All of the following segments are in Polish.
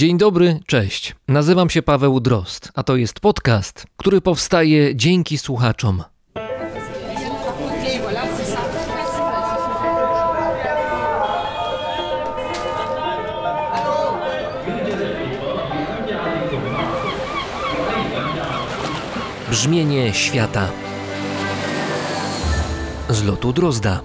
Dzień dobry, cześć. Nazywam się Paweł Drost, a to jest podcast, który powstaje dzięki słuchaczom. Brzmienie świata z lotu Drozda.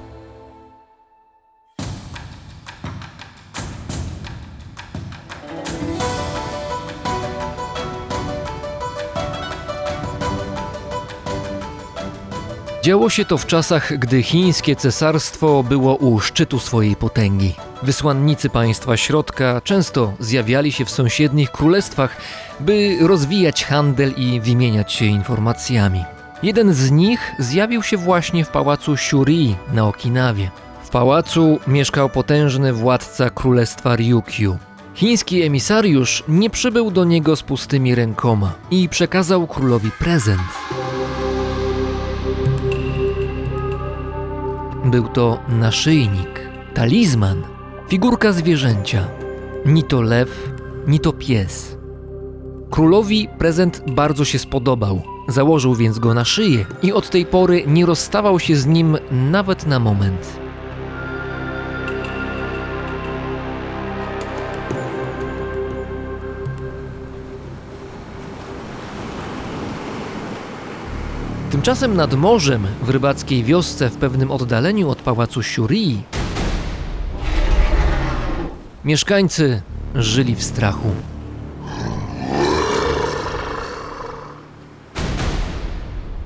Działo się to w czasach, gdy chińskie cesarstwo było u szczytu swojej potęgi. Wysłannicy państwa środka często zjawiali się w sąsiednich królestwach, by rozwijać handel i wymieniać się informacjami. Jeden z nich zjawił się właśnie w pałacu Shuri na Okinawie. W pałacu mieszkał potężny władca królestwa Ryukyu. Chiński emisariusz nie przybył do niego z pustymi rękoma i przekazał królowi prezent. Był to naszyjnik, talizman, figurka zwierzęcia. Ni to lew, ni to pies. Królowi prezent bardzo się spodobał. Założył więc go na szyję i od tej pory nie rozstawał się z nim nawet na moment. Tymczasem nad morzem, w rybackiej wiosce w pewnym oddaleniu od pałacu Shuri, mieszkańcy żyli w strachu.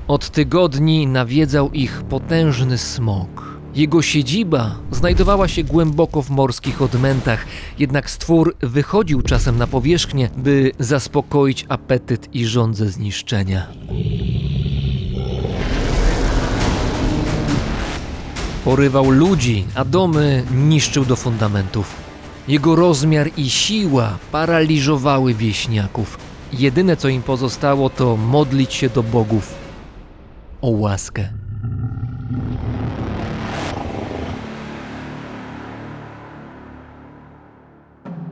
Od tygodni nawiedzał ich potężny smok. Jego siedziba znajdowała się głęboko w morskich odmętach, jednak stwór wychodził czasem na powierzchnię, by zaspokoić apetyt i żądzę zniszczenia. Porywał ludzi, a domy niszczył do fundamentów. Jego rozmiar i siła paraliżowały wieśniaków. Jedyne co im pozostało to modlić się do bogów o łaskę.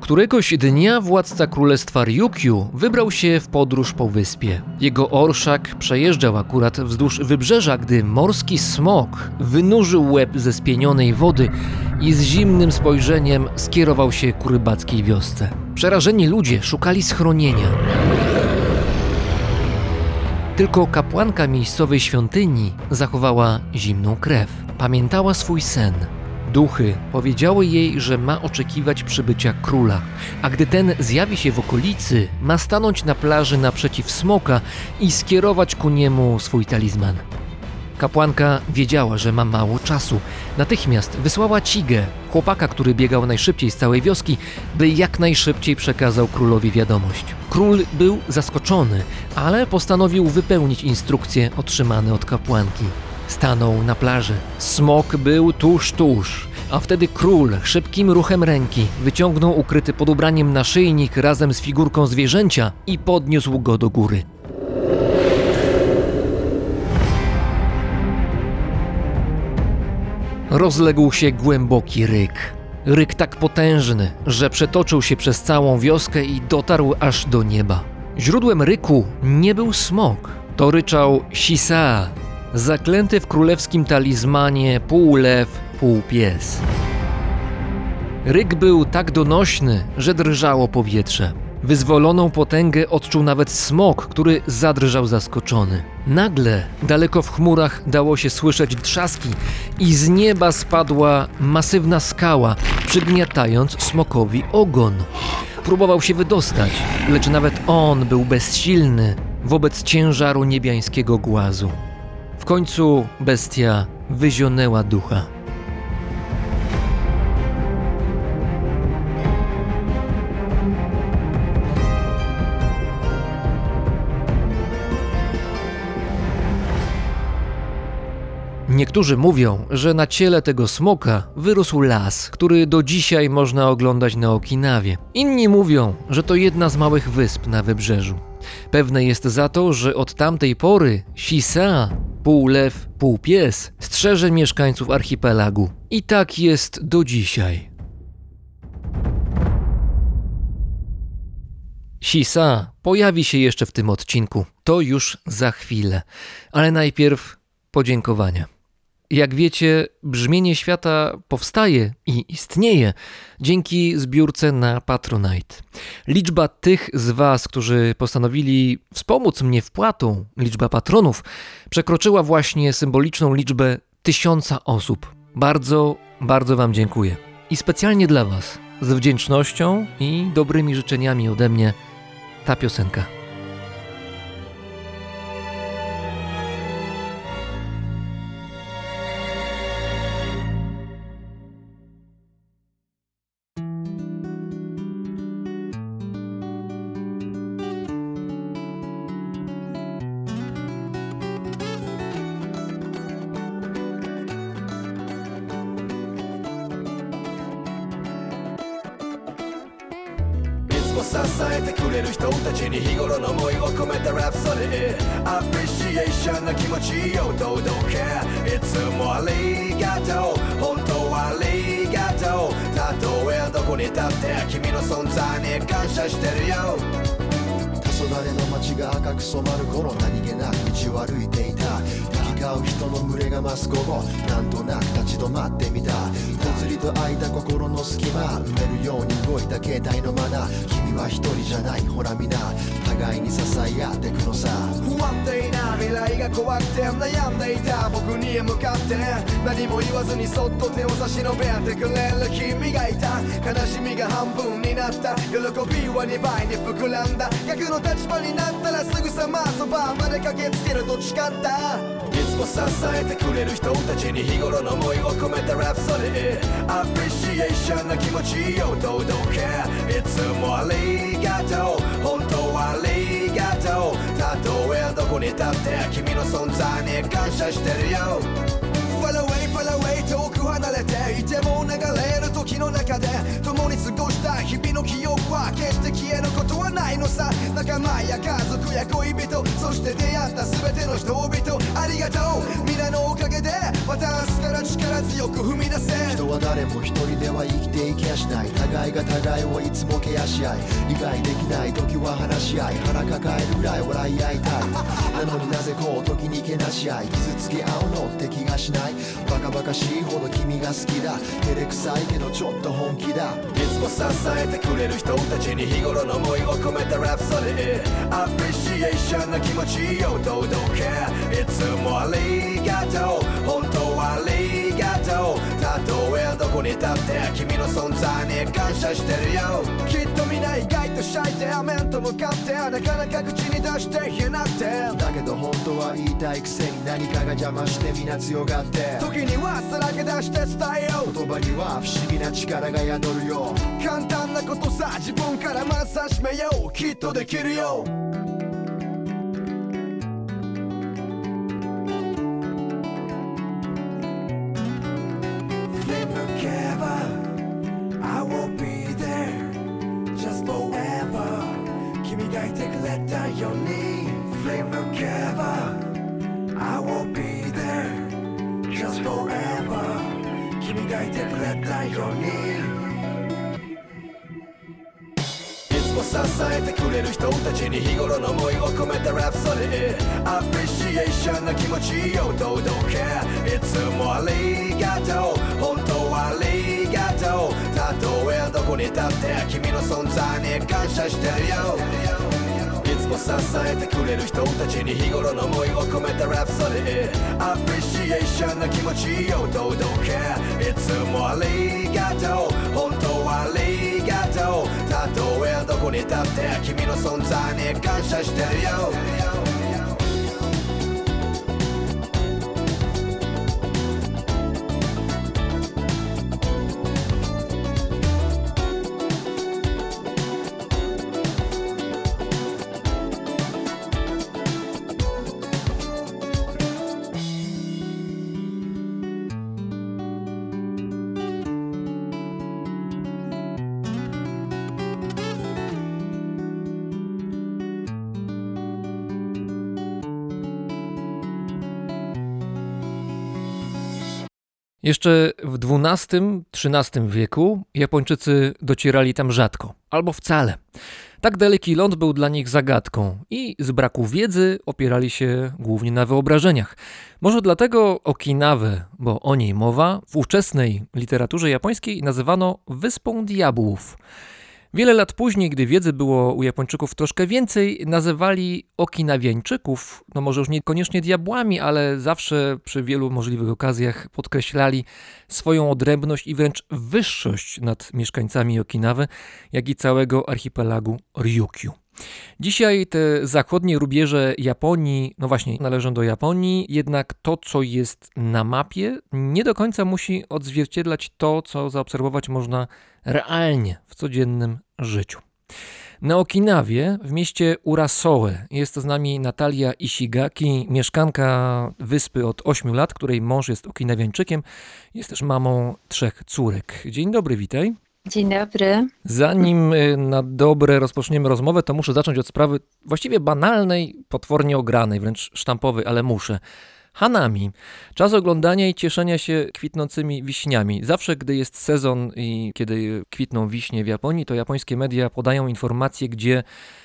Któregoś dnia władca królestwa Ryukyu wybrał się w podróż po wyspie. Jego orszak przejeżdżał akurat wzdłuż wybrzeża, gdy morski smok wynurzył łeb ze spienionej wody i z zimnym spojrzeniem skierował się ku rybackiej wiosce. Przerażeni ludzie szukali schronienia. Tylko kapłanka miejscowej świątyni zachowała zimną krew. Pamiętała swój sen – Duchy powiedziały jej, że ma oczekiwać przybycia króla, a gdy ten zjawi się w okolicy, ma stanąć na plaży naprzeciw smoka i skierować ku niemu swój talizman. Kapłanka wiedziała, że ma mało czasu. Natychmiast wysłała Cigę, chłopaka, który biegał najszybciej z całej wioski, by jak najszybciej przekazał królowi wiadomość. Król był zaskoczony, ale postanowił wypełnić instrukcje otrzymane od kapłanki. Stanął na plaży. Smok był tuż, tuż. A wtedy król szybkim ruchem ręki wyciągnął ukryty pod ubraniem naszyjnik razem z figurką zwierzęcia i podniósł go do góry. Rozległ się głęboki ryk. Ryk tak potężny, że przetoczył się przez całą wioskę i dotarł aż do nieba. Źródłem ryku nie był smok. To ryczał Sisa, zaklęty w królewskim talizmanie pół lew, pół pies. Ryk był tak donośny, że drżało powietrze. Wyzwoloną potęgę odczuł nawet smok, który zadrżał zaskoczony. Nagle, daleko w chmurach, dało się słyszeć trzaski i z nieba spadła masywna skała, przygniatając smokowi ogon. Próbował się wydostać, lecz nawet on był bezsilny wobec ciężaru niebiańskiego głazu końcu bestia wyzionęła ducha. Niektórzy mówią, że na ciele tego smoka wyrósł las, który do dzisiaj można oglądać na Okinawie. Inni mówią, że to jedna z małych wysp na wybrzeżu. Pewne jest za to, że od tamtej pory Shisa pół lew, pół pies, strzeże mieszkańców archipelagu. I tak jest do dzisiaj. Sisa pojawi się jeszcze w tym odcinku. To już za chwilę. Ale najpierw podziękowania. Jak wiecie, brzmienie świata powstaje i istnieje dzięki zbiórce na Patronite. Liczba tych z Was, którzy postanowili wspomóc mnie wpłatą, liczba patronów, przekroczyła właśnie symboliczną liczbę tysiąca osób. Bardzo, bardzo Wam dziękuję. I specjalnie dla Was, z wdzięcznością i dobrymi życzeniami ode mnie, ta piosenka.「ありがとう。本当はありがとう。たとえどこに立って君の存在に感謝してるよ。黄昏の街が赤く染まる頃何気なく道を歩いていた。う人の群れが増す午後なんとなく立ち止まってみたぽつりと空いた心の隙間埋めるように動いた携帯のマナー君は一人じゃないほら皆互いに支え合ってくのさ不安定な未来が怖くて悩んでいた僕に向かって何も言わずにそっと手を差し伸べてくれる君がいた悲しみが半分になった喜びは2倍に膨らんだ逆の立場になったらすぐさまそばまで駆けつけると誓ったを支えてくれる人たちに日頃の思いを込めたラプソディアプリシエーションな気持ちを届け。いつもありがとう。本当はありがとうたとえどこに立って君の存在に感謝してるよ。Far away, far away 遠く離れて。いても流れる時の中で共に過ごした日々の記憶は決して消えることはないのさ。仲間や家族や恋人そして出会った全ての人々。ありがとう。皆のおかげで私から力強く踏み出せ。人は誰も一人では生きていけやしない。互いが互いをいつもケアし合い。理解できない時は話し合い。腹抱えるぐらい笑い合いたい。なのになぜこう時にけなし合い。傷つけ合うのって気がしない。バカバカしいほど君が好きだ。照れくさいけどちょっと本気だ。いつも支えてくれる人たちに日頃の思いを込めたラプソディ。アプリシエーションな気持ちを届けいつもありがとう。本当ありがとう。たとえどこに立って君の存在に感謝してるよ。きっと皆意外とシャイで面と向かってなかなか口に出して言えなくて。だけど本当は言いたいくせに何かが邪魔して皆強がって。時にはさらけ出して伝えよう言葉には不思議な力が宿るよ簡単なことさ。自分からまず始めよう。きっとできるよ。に日頃の思いを込めたラプソディアプリシエーションな気持ちを届けいつもありがとう。本当はありがとう。たとえどこに立って君の存在に感謝してるよ。いつも支えてくれる人たちに日頃の思いを込めたラプソディアプリシエーションな気持ちを届けいつもありがとう。本当はありがとう。たとえどこに立って君の存在に感謝してるよ「Jeszcze w XII-XIII wieku Japończycy docierali tam rzadko, albo wcale. Tak daleki ląd był dla nich zagadką i z braku wiedzy opierali się głównie na wyobrażeniach. Może dlatego Okinawę, bo o niej mowa, w ówczesnej literaturze japońskiej nazywano Wyspą Diabłów. Wiele lat później, gdy wiedzy było u Japończyków troszkę więcej, nazywali Okinawiańczyków, no może już niekoniecznie diabłami, ale zawsze przy wielu możliwych okazjach podkreślali swoją odrębność i wręcz wyższość nad mieszkańcami Okinawy, jak i całego archipelagu Ryukyu. Dzisiaj te zachodnie rubieże Japonii, no właśnie, należą do Japonii, jednak to, co jest na mapie, nie do końca musi odzwierciedlać to, co zaobserwować można realnie w codziennym życiu. Na Okinawie, w mieście Urasoe, jest z nami Natalia Ishigaki, mieszkanka wyspy od 8 lat, której mąż jest Okinawiańczykiem, jest też mamą trzech córek. Dzień dobry, witaj. Dzień dobry. Zanim y, na dobre rozpoczniemy rozmowę, to muszę zacząć od sprawy właściwie banalnej, potwornie ogranej, wręcz sztampowej, ale muszę. Hanami. Czas oglądania i cieszenia się kwitnącymi wiśniami. Zawsze, gdy jest sezon i kiedy kwitną wiśnie w Japonii, to japońskie media podają informacje, gdzie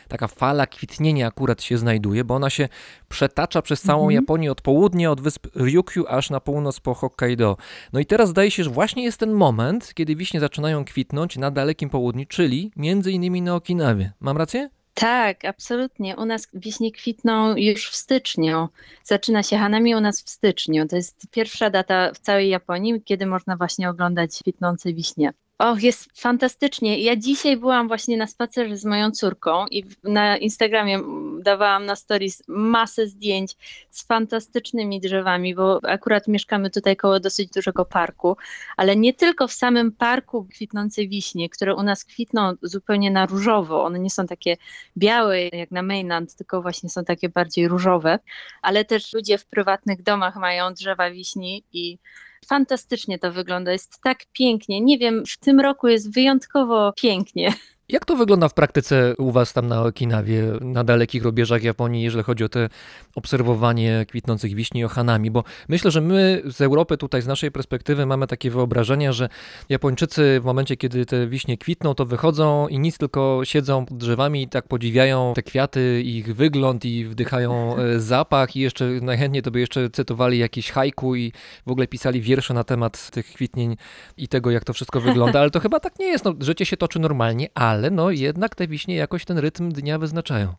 taka fala kwitnienia akurat się znajduje, bo ona się przetacza przez całą Mhm. Japonię od południa, od wysp Ryukyu aż na północ po Hokkaido. No i teraz zdaje się, że właśnie jest ten moment, kiedy wiśnie zaczynają kwitnąć na dalekim południu, czyli między innymi na Okinawie. Mam rację? Tak, absolutnie. U nas wiśnie kwitną już w styczniu. Zaczyna się Hanami u nas w styczniu. To jest pierwsza data w całej Japonii, kiedy można właśnie oglądać kwitnące wiśnie. Och, jest fantastycznie. Ja dzisiaj byłam właśnie na spacerze z moją córką i na Instagramie dawałam na stories masę zdjęć z fantastycznymi drzewami, bo akurat mieszkamy tutaj koło dosyć dużego parku, ale nie tylko w samym parku kwitnące wiśnie, które u nas kwitną zupełnie na różowo. One nie są takie białe jak na mainland, tylko właśnie są takie bardziej różowe, ale też ludzie w prywatnych domach mają drzewa wiśni i fantastycznie to wygląda. Jest tak pięknie. Nie wiem, w tym roku jest wyjątkowo pięknie. Jak to wygląda w praktyce u Was tam na Okinawie, na dalekich rubieżach Japonii, jeżeli chodzi o te obserwowanie kwitnących wiśni o Hanami? Bo myślę, że my z Europy tutaj, z naszej perspektywy mamy takie wyobrażenia, że Japończycy w momencie, kiedy te wiśnie kwitną, to wychodzą i nic, tylko siedzą pod drzewami i tak podziwiają te kwiaty, ich wygląd i wdychają e, zapach i jeszcze najchętniej to by jeszcze cytowali jakieś haiku i w ogóle pisali wiersze na temat tych kwitnień i tego, jak to wszystko wygląda, ale to chyba tak nie jest. No, życie się toczy normalnie, ale no jednak te wiśnie jakoś ten rytm dnia wyznaczają.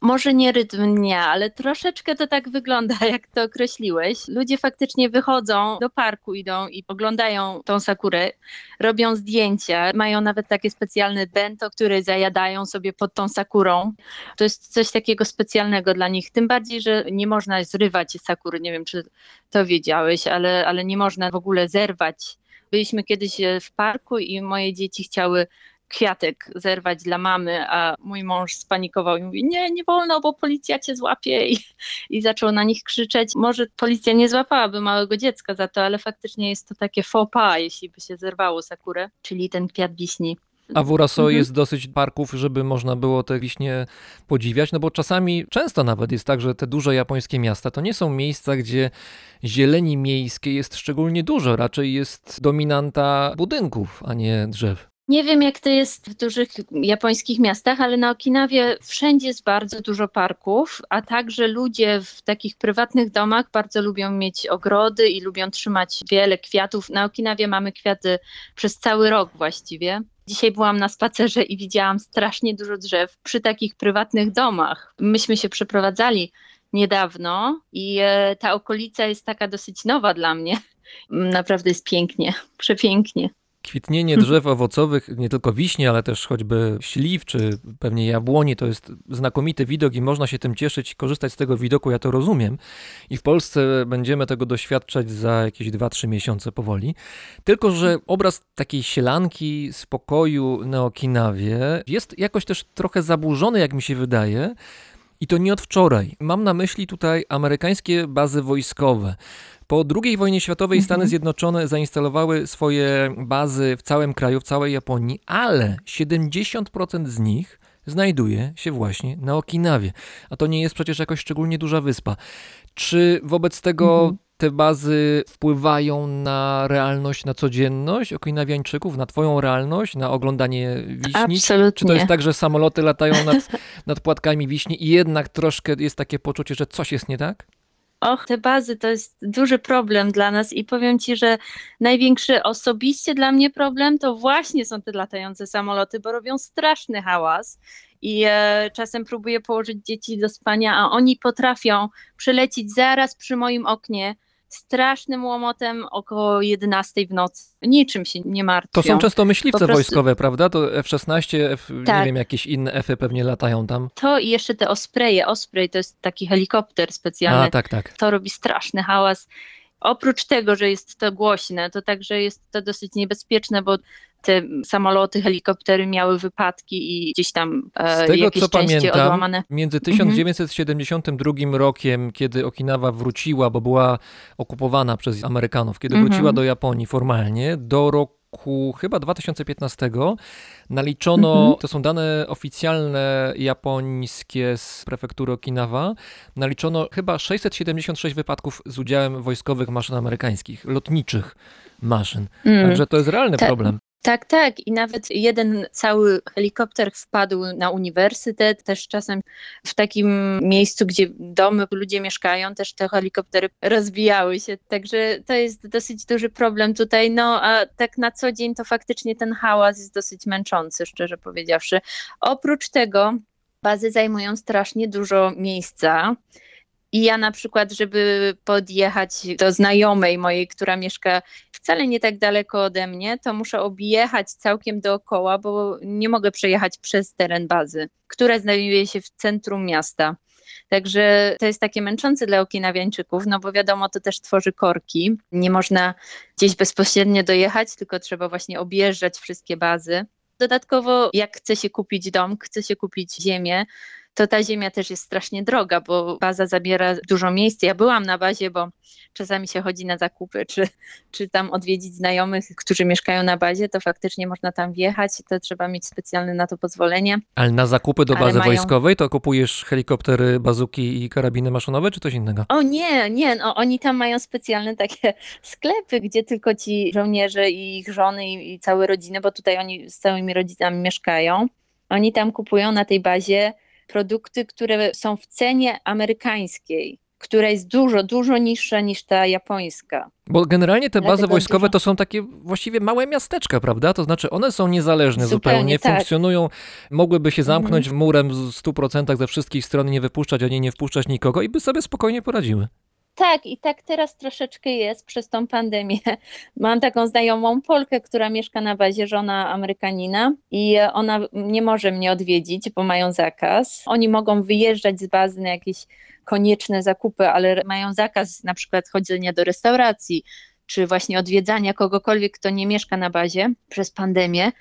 Może nie rytm dnia, ale troszeczkę to tak wygląda, jak to określiłeś. Ludzie faktycznie wychodzą do parku, idą i oglądają tą sakurę, robią zdjęcia, mają nawet takie specjalne bento, które zajadają sobie pod tą sakurą. To jest coś takiego specjalnego dla nich, tym bardziej, że nie można zrywać sakury. Nie wiem, czy to wiedziałeś, ale, ale nie można w ogóle zerwać. Byliśmy kiedyś w parku i moje dzieci chciały kwiatek zerwać dla mamy, a mój mąż spanikował i mówi, nie, nie wolno, bo policja cię złapie i, i zaczął na nich krzyczeć. Może policja nie złapałaby małego dziecka za to, ale faktycznie jest to takie faux pas, jeśli by się zerwało sakurę, czyli ten kwiat wiśni. A w Uraso Mhm. jest dosyć parków, żeby można było te wiśnie podziwiać, no bo czasami, często nawet jest tak, że te duże japońskie miasta to nie są miejsca, gdzie zieleni miejskiej jest szczególnie dużo, raczej jest dominanta budynków, a nie drzew. Nie wiem, jak to jest w dużych japońskich miastach, ale na Okinawie wszędzie jest bardzo dużo parków, a także ludzie w takich prywatnych domach bardzo lubią mieć ogrody i lubią trzymać wiele kwiatów. Na Okinawie mamy kwiaty przez cały rok właściwie. Dzisiaj byłam na spacerze i widziałam strasznie dużo drzew przy takich prywatnych domach. Myśmy się przeprowadzali niedawno i e, ta okolica jest taka dosyć nowa dla mnie. Naprawdę jest pięknie, przepięknie. Kwitnienie drzew owocowych, nie tylko wiśnie, ale też choćby śliw, czy pewnie jabłoni, to jest znakomity widok i można się tym cieszyć, korzystać z tego widoku, ja to rozumiem. I w Polsce będziemy tego doświadczać za jakieś 2-3 miesiące powoli. Tylko, że obraz takiej sielanki, spokoju na Okinawie jest jakoś też trochę zaburzony, jak mi się wydaje. I to nie od wczoraj. Mam na myśli tutaj amerykańskie bazy wojskowe. Po II wojnie światowej Stany Zjednoczone zainstalowały swoje bazy w całym kraju, w całej Japonii, ale 70% z nich znajduje się właśnie na Okinawie. A to nie jest przecież jakoś szczególnie duża wyspa. Czy wobec tego te bazy wpływają na realność, na codzienność okinawiańczyków, na twoją realność, na oglądanie wiśni? Absolutnie. Czy to jest tak, że samoloty latają nad, nad płatkami wiśni i jednak troszkę jest takie poczucie, że coś jest nie tak? Och, te bazy to jest duży problem dla nas i powiem Ci, że największy osobiście dla mnie problem to właśnie są te latające samoloty, bo robią straszny hałas i e, czasem próbuję położyć dzieci do spania, a oni potrafią przylecieć zaraz przy moim oknie strasznym łomotem około 11 w nocy. Niczym się nie martwią. To są często myśliwce prostu- wojskowe, prawda? To F-16, F, nie Tak. wiem, jakieś inne F-y pewnie latają tam. To i jeszcze te Ospreje. Osprey to jest taki helikopter specjalny. A, tak, tak. to robi straszny hałas. Oprócz tego, że jest to głośne, to także jest to dosyć niebezpieczne, bo te samoloty, helikoptery miały wypadki i gdzieś tam e, Z tego, jakieś co części pamiętam, odłamane. między Mhm. 1972 rokiem, kiedy Okinawa wróciła, bo była okupowana przez Amerykanów, kiedy Mhm. wróciła do Japonii formalnie, do roku chyba 2015 naliczono, Mhm. to są dane oficjalne japońskie z prefektury Okinawa, naliczono chyba 676 wypadków z udziałem wojskowych maszyn amerykańskich, lotniczych maszyn. Mm. Także to jest realny problem. Tak, tak. I nawet jeden cały helikopter wpadł na uniwersytet, też czasem w takim miejscu, gdzie domy, ludzie mieszkają, też te helikoptery rozbijały się. Także to jest dosyć duży problem tutaj. No a tak na co dzień to faktycznie ten hałas jest dosyć męczący, szczerze powiedziawszy. Oprócz tego bazy zajmują strasznie dużo miejsca. I ja na przykład, żeby podjechać do znajomej mojej, która mieszka wcale nie tak daleko ode mnie, to muszę objechać całkiem dookoła, bo nie mogę przejechać przez teren bazy, która znajduje się w centrum miasta. Także to jest takie męczące dla okinawiańczyków, no bo wiadomo, to też tworzy korki. Nie można gdzieś bezpośrednio dojechać, tylko trzeba właśnie objeżdżać wszystkie bazy. Dodatkowo, jak chce się kupić dom, chce się kupić ziemię, to ta ziemia też jest strasznie droga, bo baza zabiera dużo miejsca. Ja byłam na bazie, bo czasami się chodzi na zakupy, czy, czy tam odwiedzić znajomych, którzy mieszkają na bazie, to faktycznie można tam wjechać, to trzeba mieć specjalne na to pozwolenie. Ale na zakupy do bazy mają- wojskowej to kupujesz helikoptery, bazuki i karabiny maszynowe, czy coś innego? O nie, nie, no oni tam mają specjalne takie sklepy, gdzie tylko ci żołnierze i ich żony i, i całe rodziny, bo tutaj oni z całymi rodzinami mieszkają, oni tam kupują na tej bazie produkty, które są w cenie amerykańskiej, która jest dużo, dużo niższa niż ta japońska. Bo generalnie te bazy wojskowe dużo- to są takie właściwie małe miasteczka, prawda? To znaczy one są niezależne zupełnie, Zupełnie tak. funkcjonują, mogłyby się zamknąć murem w 100% ze wszystkich stron, nie wypuszczać ani nie wpuszczać nikogo i by sobie spokojnie poradziły. Tak, i tak teraz troszeczkę jest przez tą pandemię. Mam taką znajomą Polkę, która mieszka na bazie, żona Amerykanina, i ona nie może mnie odwiedzić, bo mają zakaz. Oni mogą wyjeżdżać z bazy na jakieś konieczne zakupy, ale mają zakaz na przykład chodzenia do restauracji, czy właśnie odwiedzania kogokolwiek, kto nie mieszka na bazie przez pandemię.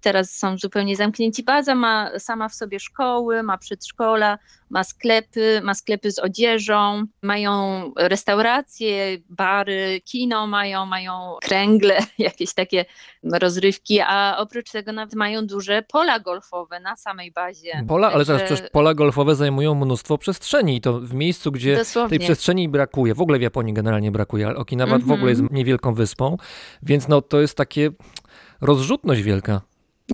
Teraz są zupełnie zamknięci. Baza ma sama w sobie szkoły, ma przedszkola, ma sklepy, ma sklepy z odzieżą, mają restauracje, bary, kino mają, mają kręgle, jakieś takie rozrywki, a oprócz tego nawet mają duże pola golfowe na samej bazie. Pola, ale zaraz przecież pola golfowe zajmują mnóstwo przestrzeni i to w miejscu, gdzie Dosłownie. tej przestrzeni brakuje. W ogóle w Japonii generalnie brakuje, ale Okinawa w Mhm. ogóle jest niewielką wyspą, więc no to jest takie rozrzutność wielka.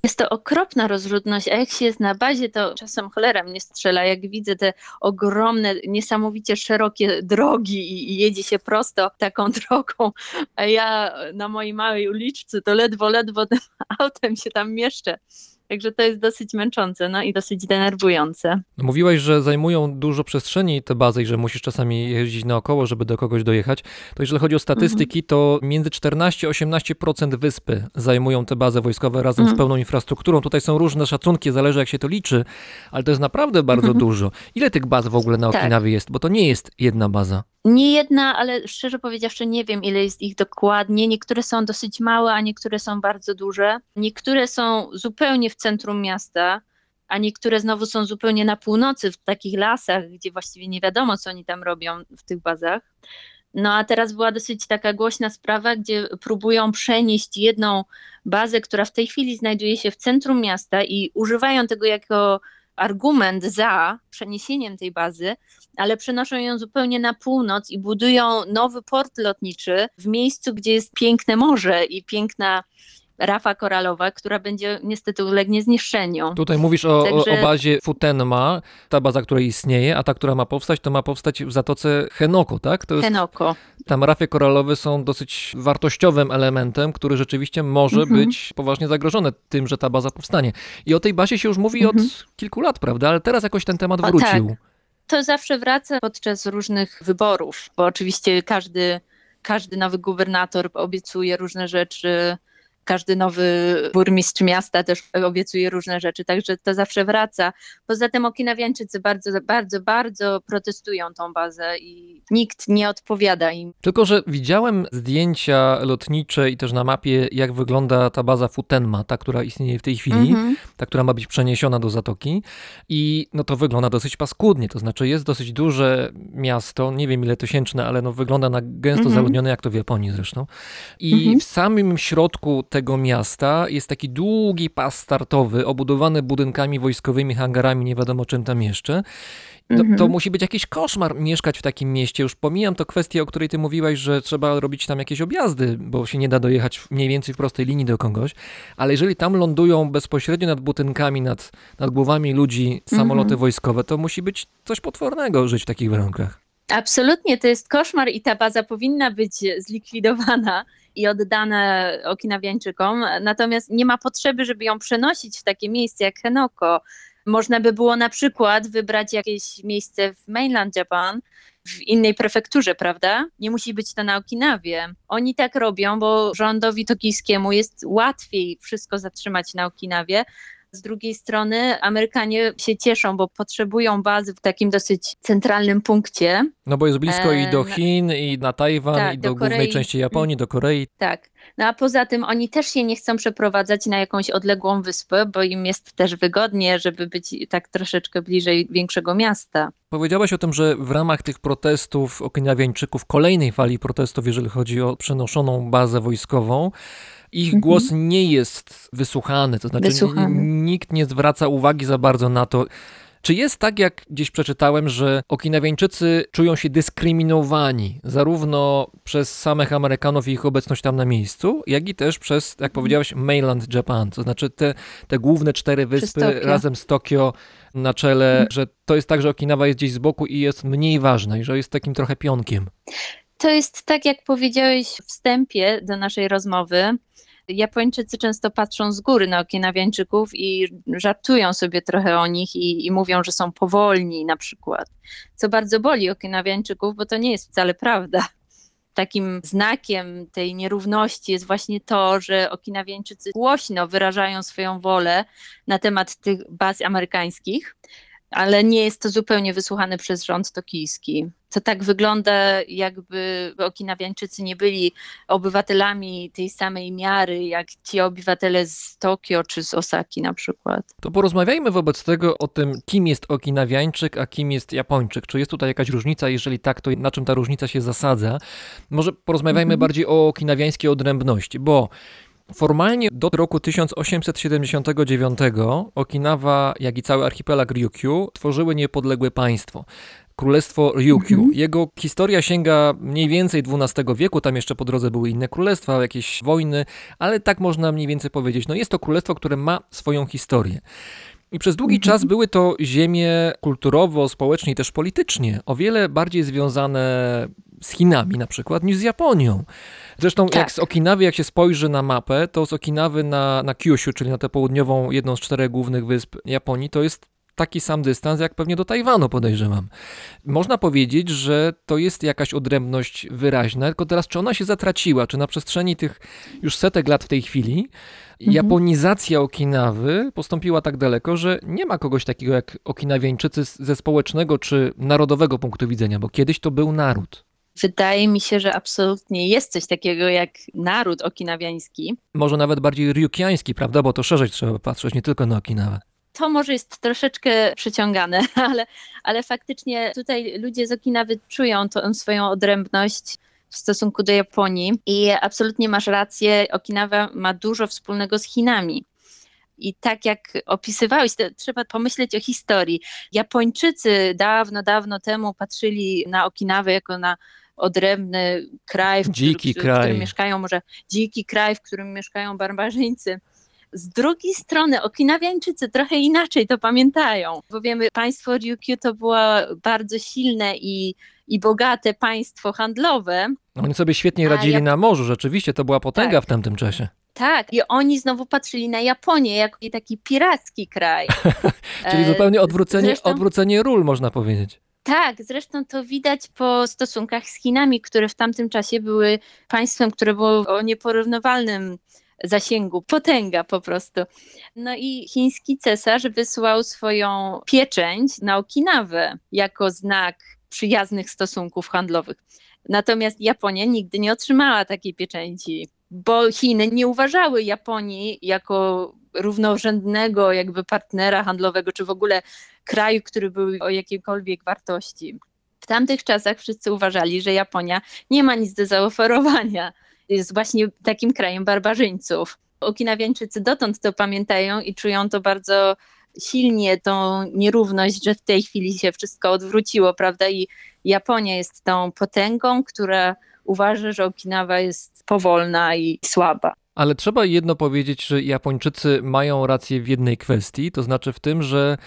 Jest to okropna rozrzutność, a jak się jest na bazie, to czasem cholera mnie strzela, jak widzę te ogromne, niesamowicie szerokie drogi i, jedzie się prosto taką drogą, a ja na mojej małej uliczce to ledwo, ledwo tym autem się tam mieszczę. Także to jest dosyć męczące, no i dosyć denerwujące. Mówiłaś, że zajmują dużo przestrzeni te bazy i że musisz czasami jeździć naokoło, żeby do kogoś dojechać. To jeżeli chodzi o statystyki, to między 14 a 18% wyspy zajmują te bazy wojskowe razem z Mhm. pełną infrastrukturą. Tutaj są różne szacunki, zależy jak się to liczy, ale to jest naprawdę bardzo Mhm. dużo. Ile tych baz w ogóle na Tak. Okinawie jest? Bo to nie jest jedna baza. Nie jedna, ale szczerze powiedziawszy nie wiem ile jest ich dokładnie. Niektóre są dosyć małe, a niektóre są bardzo duże. Niektóre są zupełnie w centrum miasta, a niektóre znowu są zupełnie na północy, w takich lasach, gdzie właściwie nie wiadomo, co oni tam robią w tych bazach. No a teraz była dosyć taka głośna sprawa, gdzie próbują przenieść jedną bazę, która w tej chwili znajduje się w centrum miasta i używają tego jako argument za przeniesieniem tej bazy, ale przenoszą ją zupełnie na północ i budują nowy port lotniczy w miejscu, gdzie jest piękne morze i piękna rafa koralowa, która będzie niestety ulegnie zniszczeniu. Tutaj mówisz o, Także- o, o bazie Futenma, ta baza, która istnieje, a ta, która ma powstać, to ma powstać w Zatoce Henoko, tak? To jest, Henoko. tam rafy koralowe są dosyć wartościowym elementem, który rzeczywiście może Mhm. być poważnie zagrożony tym, że ta baza powstanie. I o tej bazie się już mówi Mhm. od kilku lat, prawda? Ale teraz jakoś ten temat O, wrócił. tak. To zawsze wraca podczas różnych wyborów, bo oczywiście każdy, każdy nowy gubernator obiecuje różne rzeczy, każdy nowy burmistrz miasta też obiecuje różne rzeczy, także to zawsze wraca. Poza tym Okinawiańczycy bardzo, bardzo, bardzo protestują tą bazę i nikt nie odpowiada im. Tylko, że widziałem zdjęcia lotnicze i też na mapie, jak wygląda ta baza Futenma, ta, która istnieje w tej chwili, Mhm. ta, która ma być przeniesiona do Zatoki. I no to wygląda dosyć paskudnie, to znaczy jest dosyć duże miasto, nie wiem ile tysięczne, ale no wygląda na gęsto Mhm. zaludnione, jak to w Japonii zresztą. I Mhm. w samym środku tego miasta jest taki długi pas startowy, obudowany budynkami wojskowymi, hangarami, nie wiadomo czym tam jeszcze. No, Mhm. To musi być jakiś koszmar mieszkać w takim mieście. Już pomijam to kwestię, o której ty mówiłaś, że trzeba robić tam jakieś objazdy, bo się nie da dojechać mniej więcej w prostej linii do kogoś. Ale jeżeli tam lądują bezpośrednio nad budynkami, nad, nad głowami ludzi samoloty Mhm. wojskowe, to musi być coś potwornego żyć w takich warunkach. Absolutnie, to jest koszmar i ta baza powinna być zlikwidowana i oddana Okinawiańczykom, natomiast nie ma potrzeby, żeby ją przenosić w takie miejsce jak Henoko. Można by było na przykład wybrać jakieś miejsce w mainland Japan, w innej prefekturze, prawda? Nie musi być to na Okinawie. Oni tak robią, bo rządowi tokijskiemu jest łatwiej wszystko zatrzymać na Okinawie, z drugiej strony Amerykanie się cieszą, bo potrzebują bazy w takim dosyć centralnym punkcie. No bo jest blisko i do Chin, i na Tajwan, tak, i do, do głównej Korei. części Japonii, do Korei. Tak. No a poza tym oni też się nie chcą przeprowadzać na jakąś odległą wyspę, bo im jest też wygodnie, żeby być tak troszeczkę bliżej większego miasta. Powiedziałaś o tym, że w ramach tych protestów Okinawiańczyków, kolejnej fali protestów, jeżeli chodzi o przenoszoną bazę wojskową, ich Mhm. głos nie jest wysłuchany, to znaczy Wysłuchany. nikt nie zwraca uwagi za bardzo na to. Czy jest tak, jak gdzieś przeczytałem, że Okinawiańczycy czują się dyskryminowani zarówno przez samych Amerykanów i ich obecność tam na miejscu, jak i też przez, Mhm. jak powiedziałaś, mainland Japan, to znaczy te, te główne cztery wyspy. Mhm. razem z Tokio na czele, że to jest tak, że Okinawa jest gdzieś z boku i jest mniej ważna i że jest takim trochę pionkiem. To jest tak, jak powiedziałeś w wstępie do naszej rozmowy. Japończycy często patrzą z góry na Okinawiańczyków i żartują sobie trochę o nich i, i mówią, że są powolni na przykład. Co bardzo boli Okinawiańczyków, bo to nie jest wcale prawda. Takim znakiem tej nierówności jest właśnie to, że Okinawiańczycy głośno wyrażają swoją wolę na temat tych baz amerykańskich, ale nie jest to zupełnie wysłuchane przez rząd tokijski. To tak wygląda, jakby Okinawiańczycy nie byli obywatelami tej samej miary, jak ci obywatele z Tokio czy z Osaki na przykład. To porozmawiajmy wobec tego o tym, kim jest Okinawiańczyk, a kim jest Japończyk. Czy jest tutaj jakaś różnica? Jeżeli tak, to na czym ta różnica się zasadza? Może porozmawiajmy Mhm. bardziej o okinawiańskiej odrębności, bo formalnie do roku 1879 Okinawa, jak i cały archipelag Ryukyu tworzyły niepodległe państwo. Królestwo Ryukyu. Mhm. Jego historia sięga mniej więcej XII wieku, tam jeszcze po drodze były inne królestwa, jakieś wojny, ale tak można mniej więcej powiedzieć. No jest to królestwo, które ma swoją historię. I przez długi Mhm. czas były to ziemie kulturowo, społecznie i też politycznie o wiele bardziej związane z Chinami na przykład niż z Japonią. Zresztą jak Tak. z Okinawy, jak się spojrzy na mapę, to z Okinawy na, na Kyushu, czyli na tę południową, jedną z czterech głównych wysp Japonii, to jest taki sam dystans jak pewnie do Tajwanu podejrzewam. Można powiedzieć, że to jest jakaś odrębność wyraźna, tylko teraz czy ona się zatraciła, czy na przestrzeni tych już setek lat w tej chwili japonizacja Okinawy postąpiła tak daleko, że nie ma kogoś takiego jak Okinawiańczycy z- ze społecznego czy narodowego punktu widzenia, bo kiedyś to był naród. Wydaje mi się, że absolutnie jest coś takiego jak naród okinawiański. Może nawet bardziej ryukiański, prawda? Bo to szerzej trzeba patrzeć, nie tylko na Okinawę. To może jest troszeczkę przyciągane, ale, ale faktycznie tutaj ludzie z Okinawy czują tą swoją odrębność w stosunku do Japonii i absolutnie masz rację, Okinawa ma dużo wspólnego z Chinami. I tak jak opisywałeś, to trzeba pomyśleć o historii. Japończycy dawno, dawno temu patrzyli na Okinawę jako na odrębny kraj, w, Dziki którym, w kraj. którym mieszkają może dziki kraj, w którym mieszkają barbarzyńcy. Z drugiej strony Okinawiańczycy trochę inaczej to pamiętają, bo wiemy, państwo Ryukyu to było bardzo silne i, i bogate państwo handlowe. Oni sobie świetnie radzili jak- na morzu, rzeczywiście to była potęga Tak. w tamtym czasie. Tak, i oni znowu patrzyli na Japonię jako taki piracki kraj. Czyli E, zupełnie odwrócenie, zresztą- odwrócenie ról, można powiedzieć. Tak, zresztą to widać po stosunkach z Chinami, które w tamtym czasie były państwem, które było o nieporównywalnym zasięgu, potęga po prostu. No i chiński cesarz wysłał swoją pieczęć na Okinawę jako znak przyjaznych stosunków handlowych. Natomiast Japonia nigdy nie otrzymała takiej pieczęci, bo Chiny nie uważały Japonii jako równorzędnego jakby partnera handlowego, czy w ogóle kraju, który był o jakiejkolwiek wartości. W tamtych czasach wszyscy uważali, że Japonia nie ma nic do zaoferowania. Jest właśnie takim krajem barbarzyńców. Okinawiańczycy dotąd to pamiętają i czują to bardzo silnie, tą nierówność, że w tej chwili się wszystko odwróciło, prawda? I Japonia jest tą potęgą, która uważa, że Okinawa jest powolna i słaba. Ale trzeba jedno powiedzieć, że Japończycy mają rację w jednej kwestii, to znaczy w tym, że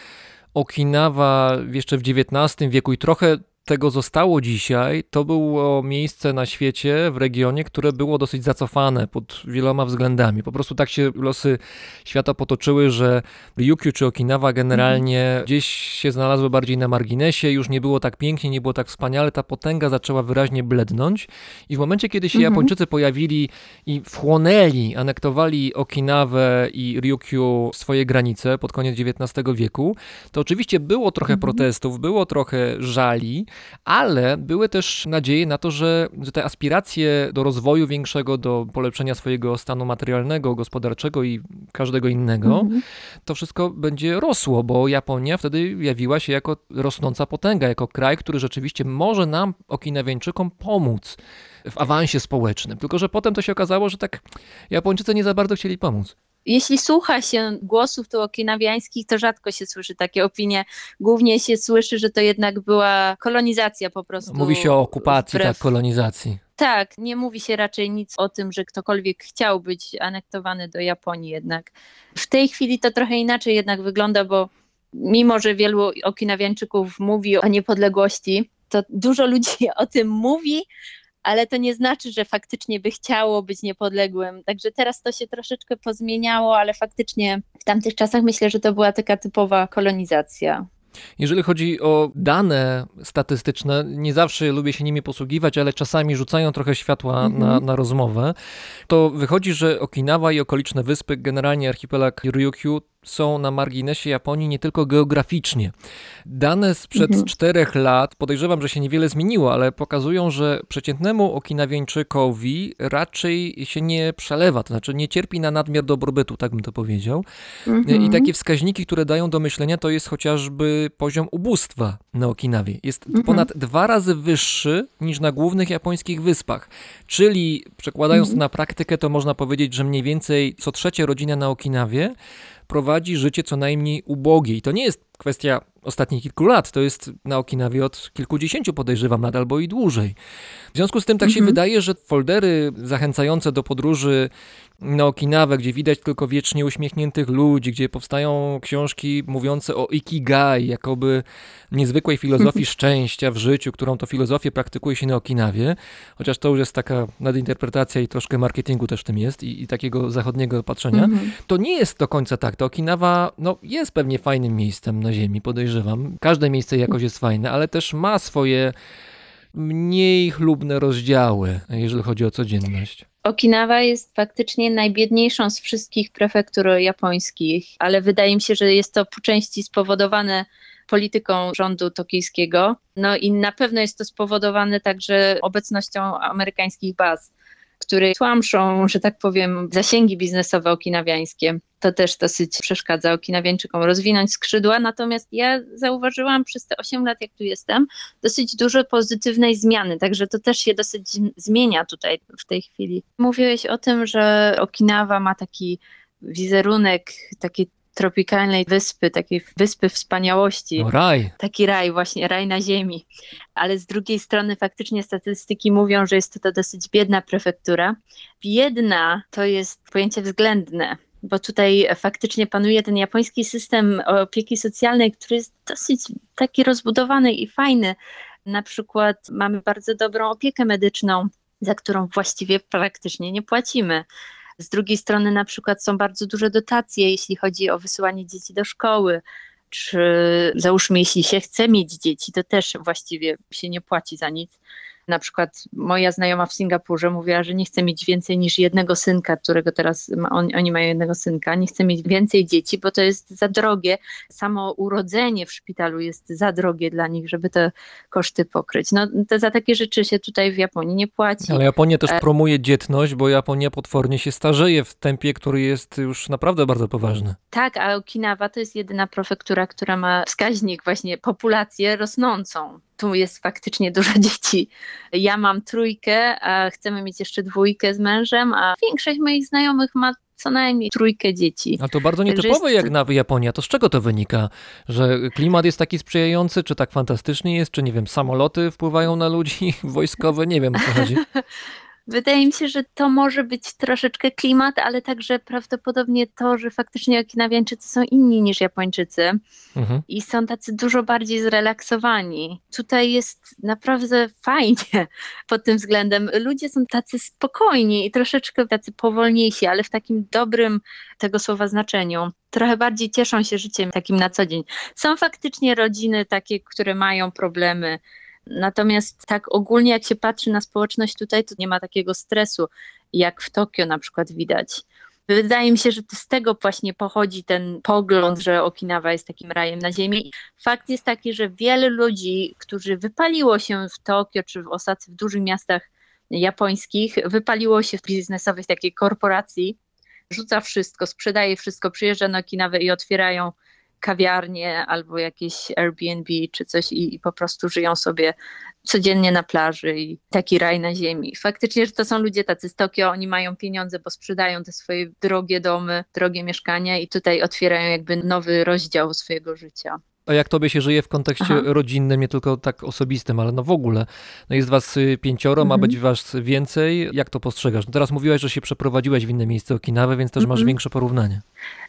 Okinawa jeszcze w XIX wieku i trochę tego zostało dzisiaj, to było miejsce na świecie, w regionie, które było dosyć zacofane pod wieloma względami. Po prostu tak się losy świata potoczyły, że Ryukyu czy Okinawa generalnie gdzieś się znalazły bardziej na marginesie, już nie było tak pięknie, nie było tak wspaniale, ta potęga zaczęła wyraźnie blednąć i w momencie, kiedy się Mhm. Japończycy pojawili i wchłonęli, anektowali Okinawę i Ryukyu swoje granice pod koniec XIX wieku, to oczywiście było trochę Mhm. protestów, było trochę żali, ale były też nadzieje na to, że, że te aspiracje do rozwoju większego, do polepszenia swojego stanu materialnego, gospodarczego i każdego innego, Mhm. to wszystko będzie rosło, bo Japonia wtedy jawiła się jako rosnąca potęga, jako kraj, który rzeczywiście może nam, Okinawiańczykom, pomóc w awansie społecznym. Tylko, że potem to się okazało, że tak Japończycy nie za bardzo chcieli pomóc. Jeśli słucha się głosów tu okinawiańskich, to rzadko się słyszy takie opinie. Głównie się słyszy, że to jednak była kolonizacja po prostu. Mówi się o okupacji, wbrew- tak, kolonizacji. Tak, nie mówi się raczej nic o tym, że ktokolwiek chciał być anektowany do Japonii jednak. W tej chwili to trochę inaczej jednak wygląda, bo mimo, że wielu okinawiańczyków mówi o niepodległości, to dużo ludzi o tym mówi, ale to nie znaczy, że faktycznie by chciało być niepodległym. Także teraz to się troszeczkę pozmieniało, ale faktycznie w tamtych czasach myślę, że to była taka typowa kolonizacja. Jeżeli chodzi o dane statystyczne, nie zawsze lubię się nimi posługiwać, ale czasami rzucają trochę światła Mhm. na, na rozmowę, to wychodzi, że Okinawa i okoliczne wyspy, generalnie archipelag Ryukyu, są na marginesie Japonii nie tylko geograficznie. Dane sprzed Mhm. czterech lat, podejrzewam, że się niewiele zmieniło, ale pokazują, że przeciętnemu Okinawiańczykowi raczej się nie przelewa, to znaczy nie cierpi na nadmiar dobrobytu, tak bym to powiedział. Mhm. I takie wskaźniki, które dają do myślenia, to jest chociażby poziom ubóstwa na Okinawie. Jest Mhm. ponad dwa razy wyższy niż na głównych japońskich wyspach. Czyli przekładając Mhm. to na praktykę, to można powiedzieć, że mniej więcej co trzecia rodzina na Okinawie prowadzi życie co najmniej ubogie. I to nie jest kwestia ostatnich kilku lat, to jest na Okinawie od kilkudziesięciu podejrzewam lat albo i dłużej. W związku z tym tak się Mhm. wydaje, że foldery zachęcające do podróży na Okinawę, gdzie widać tylko wiecznie uśmiechniętych ludzi, gdzie powstają książki mówiące o ikigai, jakoby niezwykłej filozofii szczęścia w życiu, którą to filozofię praktykuje się na Okinawie, chociaż to już jest taka nadinterpretacja i troszkę marketingu też w tym jest i, i takiego zachodniego patrzenia. Mhm. To nie jest do końca tak. To Okinawa no, jest pewnie fajnym miejscem na Ziemi, podejrzewam. Każde miejsce jakoś jest fajne, ale też ma swoje mniej chlubne rozdziały, jeżeli chodzi o codzienność. Okinawa jest faktycznie najbiedniejszą z wszystkich prefektur japońskich, ale wydaje mi się, że jest to po części spowodowane polityką rządu tokijskiego. No i na pewno jest to spowodowane także obecnością amerykańskich baz, które tłamszą, że tak powiem, zasięgi biznesowe okinawiańskie. To też dosyć przeszkadza okinawiańczykom rozwinąć skrzydła. Natomiast ja zauważyłam przez te 8 lat, jak tu jestem, dosyć dużo pozytywnej zmiany, także to też się dosyć zmienia tutaj w tej chwili. Mówiłeś o tym, że Okinawa ma taki wizerunek takiej tropikalnej wyspy, takiej wyspy wspaniałości. No raj. Taki raj, właśnie raj na ziemi. Ale z drugiej strony faktycznie statystyki mówią, że jest to dosyć biedna prefektura. Biedna to jest pojęcie względne, bo tutaj faktycznie panuje ten japoński system opieki socjalnej, który jest dosyć taki rozbudowany i fajny. Na przykład mamy bardzo dobrą opiekę medyczną, za którą właściwie praktycznie nie płacimy. Z drugiej strony na przykład są bardzo duże dotacje, jeśli chodzi o wysyłanie dzieci do szkoły, czy załóżmy, jeśli się chce mieć dzieci, to też właściwie się nie płaci za nic. Na przykład moja znajoma w Singapurze mówiła, że nie chce mieć więcej niż jednego synka, którego teraz on, oni mają jednego synka, nie chce mieć więcej dzieci, bo to jest za drogie. Samo urodzenie w szpitalu jest za drogie dla nich, żeby te koszty pokryć. No to za takie rzeczy się tutaj w Japonii nie płaci. Ale Japonia też E- promuje dzietność, bo Japonia potwornie się starzeje w tempie, który jest już naprawdę bardzo poważny. Tak, a Okinawa to jest jedyna prefektura, która ma wskaźnik właśnie populację rosnącą. Tu jest faktycznie dużo dzieci. Ja mam trójkę, a chcemy mieć jeszcze dwójkę z mężem, a większość moich znajomych ma co najmniej trójkę dzieci. Ale to bardzo nietypowe jest- jak na Japonia. To z czego to wynika? Że klimat jest taki sprzyjający, czy tak fantastycznie jest, czy nie wiem, samoloty wpływają na ludzi wojskowe? Nie wiem o co chodzi. Wydaje mi się, że to może być troszeczkę klimat, ale także prawdopodobnie to, że faktycznie Okinawiańczycy są inni niż Japończycy. Mhm. i są tacy dużo bardziej zrelaksowani. Tutaj jest naprawdę fajnie pod tym względem. Ludzie są tacy spokojni i troszeczkę tacy powolniejsi, ale w takim dobrym tego słowa znaczeniu. Trochę bardziej cieszą się życiem takim na co dzień. Są faktycznie rodziny takie, które mają problemy. Natomiast tak ogólnie, jak się patrzy na społeczność tutaj, to nie ma takiego stresu, jak w Tokio na przykład widać. Wydaje mi się, że z tego właśnie pochodzi ten pogląd, że Okinawa jest takim rajem na ziemi. Fakt jest taki, że wiele ludzi, którzy wypaliło się w Tokio czy w Osace, w dużych miastach japońskich, wypaliło się w biznesowych takiej korporacji, rzuca wszystko, sprzedaje wszystko, przyjeżdża na Okinawę i otwierają kawiarnie albo jakieś Airbnb czy coś i, i po prostu żyją sobie codziennie na plaży i taki raj na ziemi. Faktycznie, że to są ludzie tacy z Tokio, oni mają pieniądze, bo sprzedają te swoje drogie domy, drogie mieszkania i tutaj otwierają jakby nowy rozdział swojego życia. A jak tobie się żyje w kontekście Aha. rodzinnym, nie tylko tak osobistym, ale no w ogóle? No jest was y, pięcioro, ma Mhm. być was więcej. Jak to postrzegasz? No teraz mówiłaś, że się przeprowadziłaś w inne miejsce Okinawy, więc też masz Mhm. większe porównanie.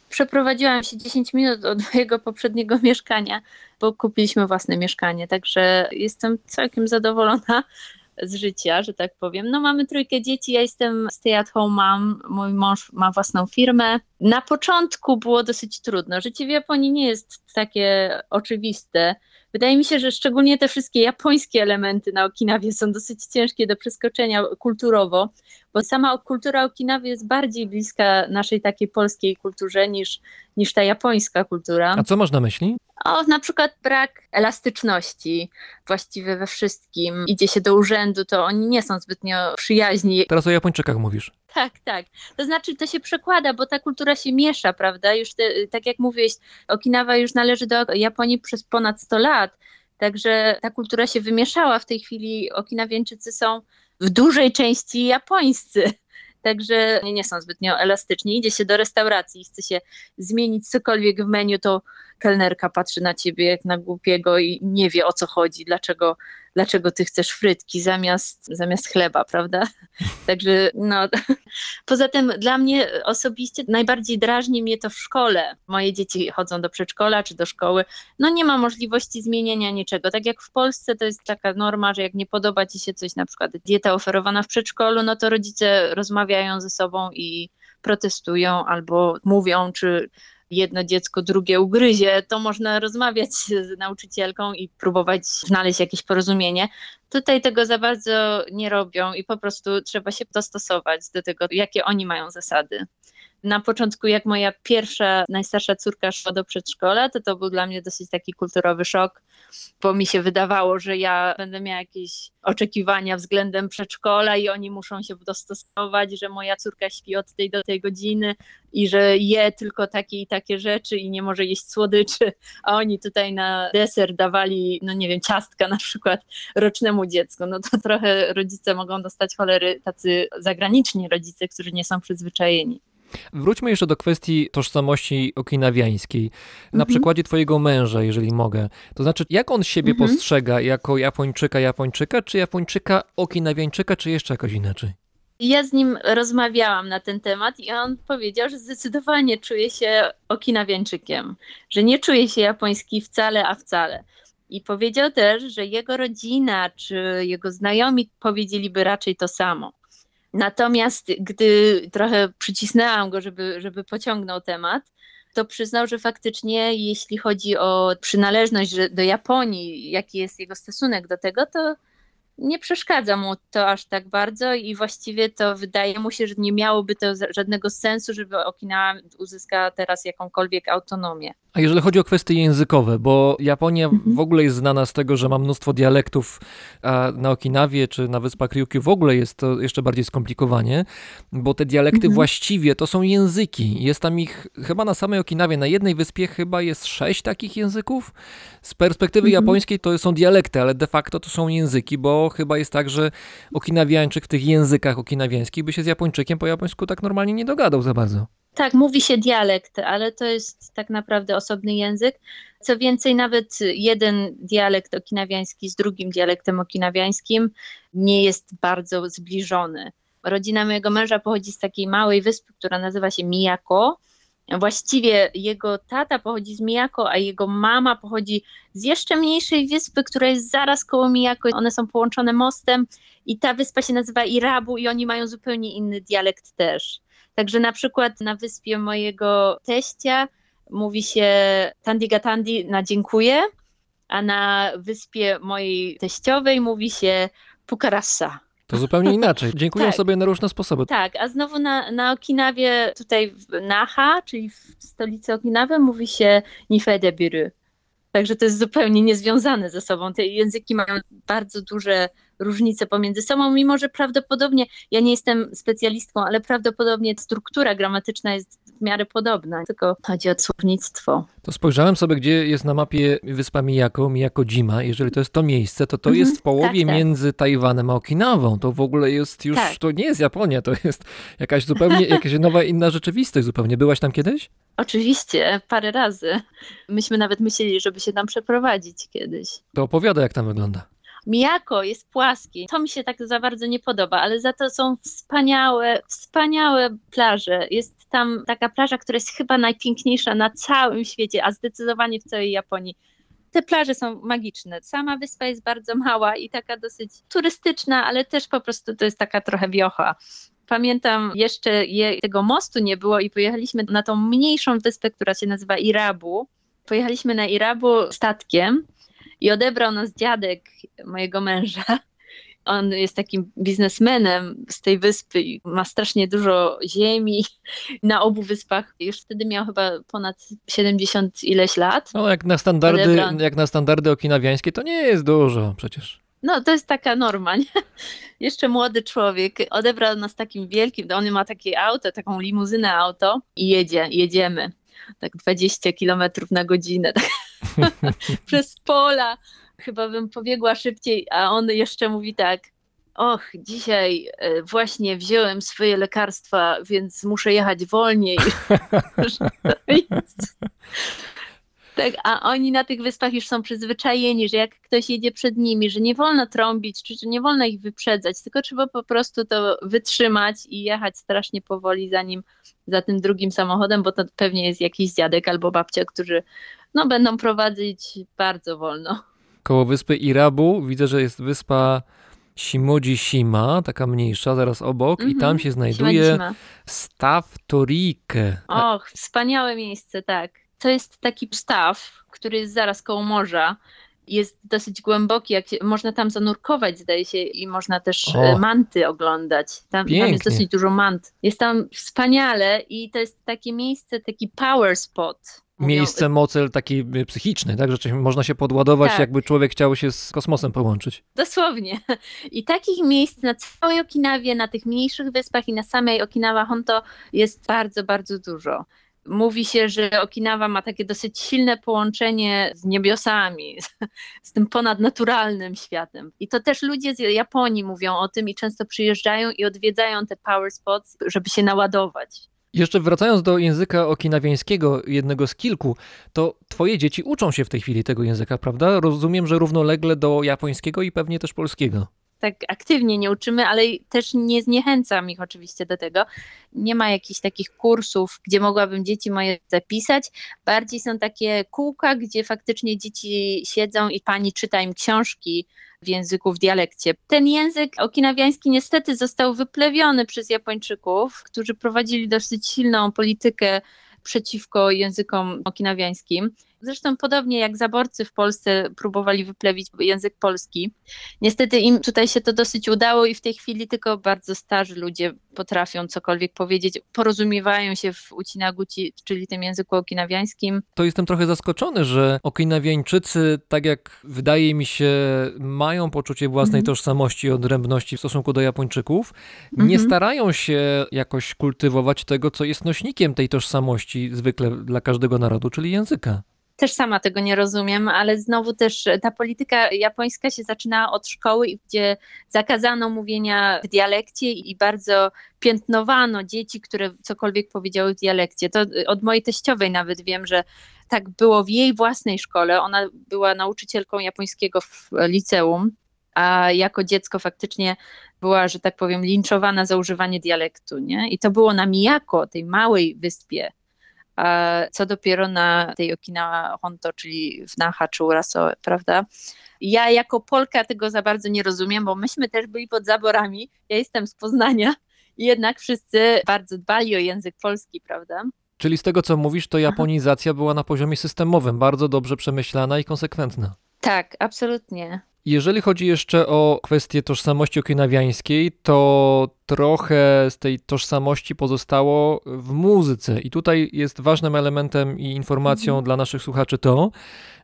Przeprowadziłam się 10 minut od mojego poprzedniego mieszkania, bo kupiliśmy własne mieszkanie, także jestem całkiem zadowolona z życia, że tak powiem. No mamy trójkę dzieci, ja jestem stay at home mom, mój mąż ma własną firmę. Na początku było dosyć trudno. Życie w Japonii nie jest takie oczywiste. Wydaje mi się, że szczególnie te wszystkie japońskie elementy na Okinawie są dosyć ciężkie do przeskoczenia kulturowo, bo sama kultura Okinawy jest bardziej bliska naszej takiej polskiej kulturze niż, niż ta japońska kultura. A co masz na myśli? O, na przykład brak elastyczności właściwie we wszystkim. Idzie się do urzędu, to oni nie są zbytnio przyjaźni. Teraz o Japończykach mówisz. Tak, tak. To znaczy to się przekłada, bo ta kultura się miesza, prawda? Już te, tak jak mówiłeś, Okinawa już należy do Japonii przez ponad 100 lat. Także ta kultura się wymieszała. W tej chwili Okinawiańczycy są w dużej części japońscy. Także nie są zbytnio elastyczni. Idzie się do restauracji, chce się zmienić cokolwiek w menu, to kelnerka patrzy na ciebie jak na głupiego i nie wie o co chodzi, dlaczego, dlaczego ty chcesz frytki zamiast, zamiast chleba, prawda? Także no, poza tym dla mnie osobiście najbardziej drażni mnie to w szkole. Moje dzieci chodzą do przedszkola czy do szkoły, no nie ma możliwości zmienienia niczego. Tak jak w Polsce to jest taka norma, że jak nie podoba ci się coś, na przykład dieta oferowana w przedszkolu, no to rodzice rozmawiają ze sobą i protestują albo mówią, czy jedno dziecko drugie ugryzie, to można rozmawiać z nauczycielką i próbować znaleźć jakieś porozumienie. Tutaj tego za bardzo nie robią i po prostu trzeba się dostosować do tego, jakie oni mają zasady. Na początku, jak moja pierwsza, najstarsza córka szła do przedszkola, to to był dla mnie dosyć taki kulturowy szok, bo mi się wydawało, że ja będę miała jakieś oczekiwania względem przedszkola i oni muszą się dostosować, że moja córka śpi od tej do tej godziny i że je tylko takie i takie rzeczy i nie może jeść słodyczy, a oni tutaj na deser dawali, no nie wiem, ciastka na przykład rocznemu dziecku. No to trochę rodzice mogą dostać cholery, tacy zagraniczni rodzice, którzy nie są przyzwyczajeni. Wróćmy jeszcze do kwestii tożsamości okinawiańskiej. Na Mhm. przykładzie twojego męża, jeżeli mogę. To znaczy, jak on siebie Mhm. postrzega jako Japończyka, Japończyka, czy Japończyka, okinawiańczyka, czy jeszcze jakoś inaczej? Ja z nim rozmawiałam na ten temat i on powiedział, że zdecydowanie czuje się okinawiańczykiem, że nie czuje się japoński wcale, a wcale. I powiedział też, że jego rodzina czy jego znajomi powiedzieliby raczej to samo. Natomiast gdy trochę przycisnęłam go, żeby, żeby pociągnął temat, to przyznał, że faktycznie jeśli chodzi o przynależność do Japonii, jaki jest jego stosunek do tego, to nie przeszkadza mu to aż tak bardzo i właściwie to wydaje mu się, że nie miałoby to żadnego sensu, żeby Okinawa uzyskała teraz jakąkolwiek autonomię. A jeżeli chodzi o kwestie językowe, bo Japonia Mhm. w ogóle jest znana z tego, że ma mnóstwo dialektów, a na Okinawie czy na Wyspach Ryukyu w ogóle jest to jeszcze bardziej skomplikowanie, bo te dialekty Mhm. właściwie to są języki. Jest tam ich chyba na samej Okinawie, na jednej wyspie chyba jest sześć takich języków. Z perspektywy Mhm. japońskiej to są dialekty, ale de facto to są języki, bo chyba jest tak, że okinawiańczyk w tych językach okinawiańskich by się z Japończykiem po japońsku tak normalnie nie dogadał za bardzo. Tak, mówi się dialekt, ale to jest tak naprawdę osobny język. Co więcej, nawet jeden dialekt okinawiański z drugim dialektem okinawiańskim nie jest bardzo zbliżony. Rodzina mojego męża pochodzi z takiej małej wyspy, która nazywa się Miyako. Właściwie jego tata pochodzi z Miyako, a jego mama pochodzi z jeszcze mniejszej wyspy, która jest zaraz koło Miyako. One są połączone mostem i ta wyspa się nazywa Irabu i oni mają zupełnie inny dialekt też. Także na przykład na wyspie mojego teścia mówi się tandiga tandi na dziękuję, a na wyspie mojej teściowej mówi się pukarasa. To zupełnie inaczej. Dziękuję Tak. sobie na różne sposoby. Tak, a znowu na, na Okinawie, tutaj w Naha, czyli w stolicy Okinawy, mówi się Nifedebiru. Także to jest zupełnie niezwiązane ze sobą. Te języki mają bardzo duże różnice pomiędzy sobą, mimo że prawdopodobnie, ja nie jestem specjalistką, ale prawdopodobnie struktura gramatyczna jest w miarę podobna, tylko chodzi o słownictwo. To spojrzałem sobie, gdzie jest na mapie wyspa Miyako, Miyako-jima. Jeżeli to jest to miejsce, to to Mhm, jest w połowie tak, tak. między Tajwanem a Okinawą. To w ogóle jest już, Tak. to nie jest Japonia, to jest jakaś zupełnie, jakaś nowa, inna rzeczywistość zupełnie. Byłaś tam kiedyś? Oczywiście, parę razy. Myśmy nawet myśleli, żeby się tam przeprowadzić kiedyś. To opowiada, jak tam wygląda. Mijako jest płaski. To mi się tak za bardzo nie podoba, ale za to są wspaniałe, wspaniałe plaże. Jest tam taka plaża, która jest chyba najpiękniejsza na całym świecie, a zdecydowanie w całej Japonii. Te plaże są magiczne. Sama wyspa jest bardzo mała i taka dosyć turystyczna, ale też po prostu to jest taka trochę wiocha. Pamiętam, jeszcze je, tego mostu nie było i pojechaliśmy na tą mniejszą wyspę, która się nazywa Irabu. Pojechaliśmy na Irabu statkiem i odebrał nas dziadek mojego męża. On jest takim biznesmenem z tej wyspy i ma strasznie dużo ziemi na obu wyspach. Już wtedy miał chyba ponad 70 ileś lat. No, jak na standardy, jak na standardy okinawiańskie, to nie jest dużo przecież. No, to jest taka norma, nie? Jeszcze młody człowiek odebrał nas takim wielkim, on ma takie auto, taką limuzynę auto i jedzie, jedziemy. Tak 20 kilometrów na godzinę, tak, przez pola. Chyba bym pobiegła szybciej, a on jeszcze mówi tak, och, dzisiaj e, właśnie wziąłem swoje lekarstwa, więc muszę jechać wolniej. Tak, a oni na tych wyspach już są przyzwyczajeni, że jak ktoś jedzie przed nimi, że nie wolno trąbić, czy, czy nie wolno ich wyprzedzać, tylko trzeba po prostu to wytrzymać i jechać strasznie powoli za nim, za tym drugim samochodem, bo to pewnie jest jakiś dziadek albo babcia, którzy no, będą prowadzić bardzo wolno. Koło wyspy Irabu widzę, że jest wyspa Shimoji-shima, taka mniejsza, zaraz obok, i Mhm. tam się znajduje. Staw Torike. Och, wspaniałe miejsce, tak. To jest taki staw, który jest zaraz koło morza. Jest dosyć głęboki, jak się, można tam zanurkować, zdaje się, i można też O. e, manty oglądać. Tam, tam jest dosyć dużo mant. Jest tam wspaniale i to jest takie miejsce, taki power spot. Miejsce mocel taki y, psychiczny, tak? Że czymś można się podładować, Tak. jakby człowiek chciał się z kosmosem połączyć. Dosłownie. I takich miejsc na całej Okinawie, na tych mniejszych wyspach i na samej Okinawa Honto jest bardzo, bardzo dużo. Mówi się, że Okinawa ma takie dosyć silne połączenie z niebiosami, z, z tym ponadnaturalnym światem. I to też ludzie z Japonii mówią o tym i często przyjeżdżają i odwiedzają te power spots, żeby się naładować. Jeszcze wracając do języka okinawiańskiego, jednego z kilku, to twoje dzieci uczą się w tej chwili tego języka, prawda? Rozumiem, że równolegle do japońskiego i pewnie też polskiego. Tak aktywnie nie uczymy, ale też nie zniechęcam ich oczywiście do tego. Nie ma jakichś takich kursów, gdzie mogłabym dzieci moje zapisać. Bardziej są takie kółka, gdzie faktycznie dzieci siedzą i pani czyta im książki w języku, w dialekcie. Ten język okinawiański niestety został wyplewiony przez Japończyków, którzy prowadzili dosyć silną politykę przeciwko językom okinawiańskim. Zresztą podobnie jak zaborcy w Polsce próbowali wyplewić język polski. Niestety im tutaj się to dosyć udało i w tej chwili tylko bardzo starzy ludzie potrafią cokolwiek powiedzieć, porozumiewają się w Uchinaguchi, czyli tym języku okinawiańskim. To jestem trochę zaskoczony, że okinawiańczycy, tak jak wydaje mi się, mają poczucie własnej Mhm. tożsamości i odrębności w stosunku do Japończyków, nie Mhm. starają się jakoś kultywować tego, co jest nośnikiem tej tożsamości zwykle dla każdego narodu, czyli języka. Też sama tego nie rozumiem, ale znowu też ta polityka japońska się zaczyna od szkoły, gdzie zakazano mówienia w dialekcie i bardzo piętnowano dzieci, które cokolwiek powiedziały w dialekcie. To od mojej teściowej nawet wiem, że tak było w jej własnej szkole. Ona była nauczycielką japońskiego w liceum, a jako dziecko faktycznie była, że tak powiem, linczowana za używanie dialektu. Nie? I to było na Miyako, tej małej wyspie co dopiero na tej Okinawa Honto, czyli w Naha czy Uraso, prawda? Ja jako Polka tego za bardzo nie rozumiem, bo myśmy też byli pod zaborami. Ja jestem z Poznania i jednak wszyscy bardzo dbali o język polski, prawda? Czyli z tego, co mówisz, to japonizacja była na poziomie systemowym, bardzo dobrze przemyślana i konsekwentna. Tak, absolutnie. Jeżeli chodzi jeszcze o kwestię tożsamości okinawiańskiej, to trochę z tej tożsamości pozostało w muzyce. I tutaj jest ważnym elementem i informacją Mhm. dla naszych słuchaczy to,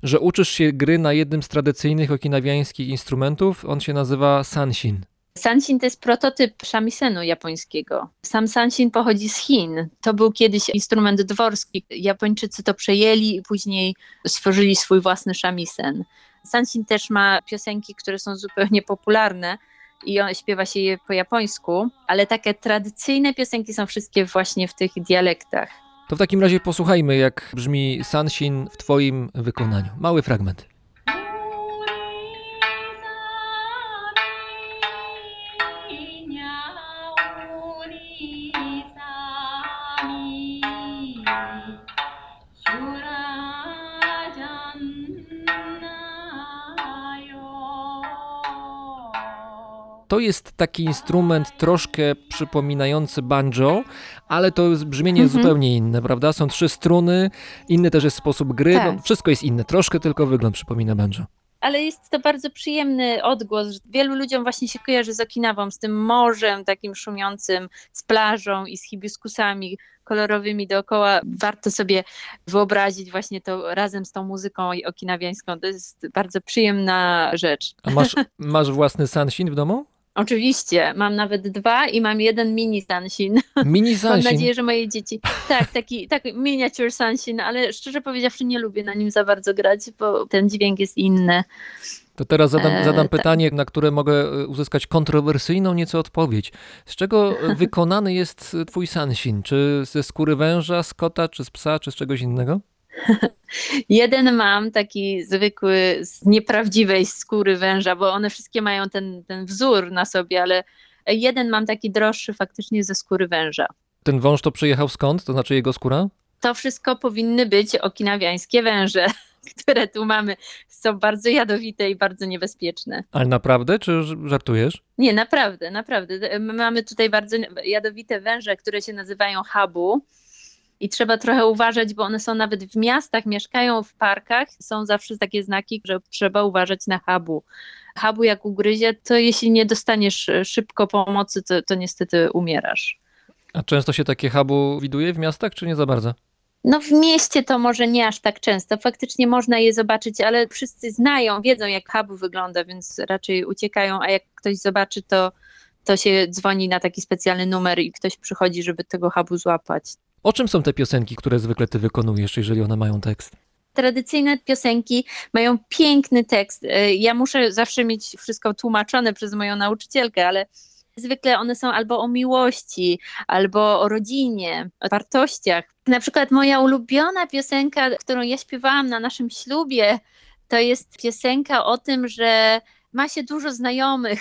że uczysz się gry na jednym z tradycyjnych okinawiańskich instrumentów. On się nazywa sanshin. Sanshin to jest prototyp shamisen japońskiego. Sam sanshin pochodzi z Chin. To był kiedyś instrument dworski. Japończycy to przejęli i później stworzyli swój własny shamisen. Sanshin też ma piosenki, które są zupełnie popularne i on, śpiewa się je po japońsku, ale takie tradycyjne piosenki są wszystkie właśnie w tych dialektach. To w takim razie posłuchajmy, jak brzmi sanshin w twoim wykonaniu. Mały fragment.「To jest taki instrument troszkę przypominający banjo, ale to jest brzmienie Mhm. zupełnie inne, prawda? Są trzy struny, inny też jest sposób gry, Tak. no, wszystko jest inne, troszkę tylko wygląd przypomina banjo. ale jest to bardzo przyjemny odgłos. Wielu ludziom właśnie się kojarzy z Okinawą, z tym morzem takim szumiącym, z plażą i z hibiskusami kolorowymi dookoła. Warto sobie wyobrazić właśnie to razem z tą muzyką okinawiańską. To jest bardzo przyjemna rzecz. A masz, masz własny sanshin w domu? Oczywiście, mam nawet dwa i mam jeden mini Sanshin. Mini Mam sanshin. nadzieję, że moje dzieci. Tak, taki, taki miniature Sanshin, ale szczerze powiedziawszy nie lubię na nim za bardzo grać, bo ten dźwięk jest inny. To teraz zadam, E, zadam tak. pytanie, na które mogę e, uzyskać kontrowersyjną nieco odpowiedź. Z czego e, wykonany jest twój sanshin? Czy ze skóry węża, z kota, czy z psa, czy z czegoś innego? Jeden mam taki zwykły, z nieprawdziwej skóry węża, bo one wszystkie mają ten, ten wzór na sobie, ale jeden mam taki droższy faktycznie ze skóry węża. Ten wąż to przyjechał skąd? To znaczy jego skóra? To wszystko powinny być okinawiańskie węże, które tu mamy. Są bardzo jadowite i bardzo niebezpieczne. Ale naprawdę, czy żartujesz? Nie, naprawdę, naprawdę. My mamy tutaj bardzo jadowite węże, które się nazywają habu. I trzeba trochę uważać, bo one są nawet w miastach, mieszkają w parkach. Są zawsze takie znaki, że trzeba uważać na habu. Habu jak ugryzie, to jeśli nie dostaniesz e, szybko pomocy, to, to niestety umierasz. A często się takie habu widuje w miastach, czy nie za bardzo? No w mieście to może nie aż tak często. Faktycznie można je zobaczyć, ale wszyscy znają, wiedzą jak habu wygląda, więc raczej uciekają, a jak ktoś zobaczy, to, to się dzwoni na taki specjalny numer i ktoś przychodzi, żeby tego habu złapać. O czym są te piosenki, które zwykle ty wykonujesz, jeżeli one mają tekst? Tradycyjne piosenki mają piękny tekst. E, Ja muszę zawsze mieć wszystko tłumaczone przez moją nauczycielkę, ale Zwykle one są albo o miłości, albo o rodzinie, o wartościach. Na przykład moja ulubiona piosenka, którą ja śpiewałam na naszym ślubie, to jest piosenka o tym, że ma się dużo znajomych,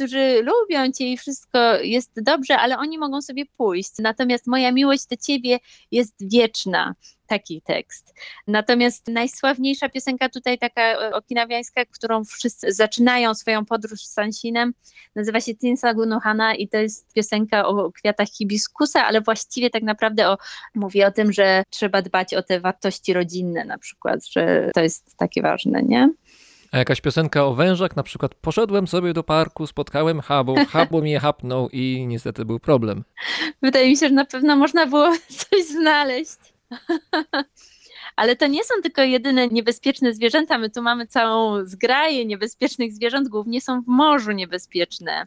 którzy lubią cię i wszystko jest dobrze, ale oni mogą sobie pójść. Natomiast moja miłość do ciebie jest wieczna. Taki tekst. Natomiast najsławniejsza piosenka tutaj, taka e, okinawiańska, którą wszyscy zaczynają swoją podróż z Sansinem, nazywa się Tinsa Gunohana i to jest piosenka o kwiatach hibiskusa, ale właściwie tak naprawdę o, mówi o tym, że trzeba dbać o te wartości rodzinne na przykład, że to jest takie ważne, nie? A jakaś piosenka o wężach, na przykład poszedłem sobie do parku, spotkałem Habu, Habu mnie hapnął i niestety był problem. Wydaje mi się, że na pewno można było coś znaleźć. Ale to nie są tylko jedyne niebezpieczne zwierzęta. My tu mamy całą zgraję niebezpiecznych zwierząt, głównie są w morzu niebezpieczne.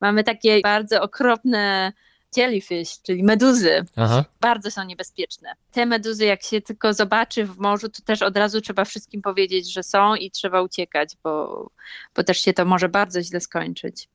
Mamy takie bardzo okropne jellyfish, czyli meduzy. Aha. Bardzo są niebezpieczne. Te meduzy, jak się tylko zobaczy w morzu, to też od razu trzeba wszystkim powiedzieć, że są i trzeba uciekać, bo, bo też się to może bardzo źle skończyć.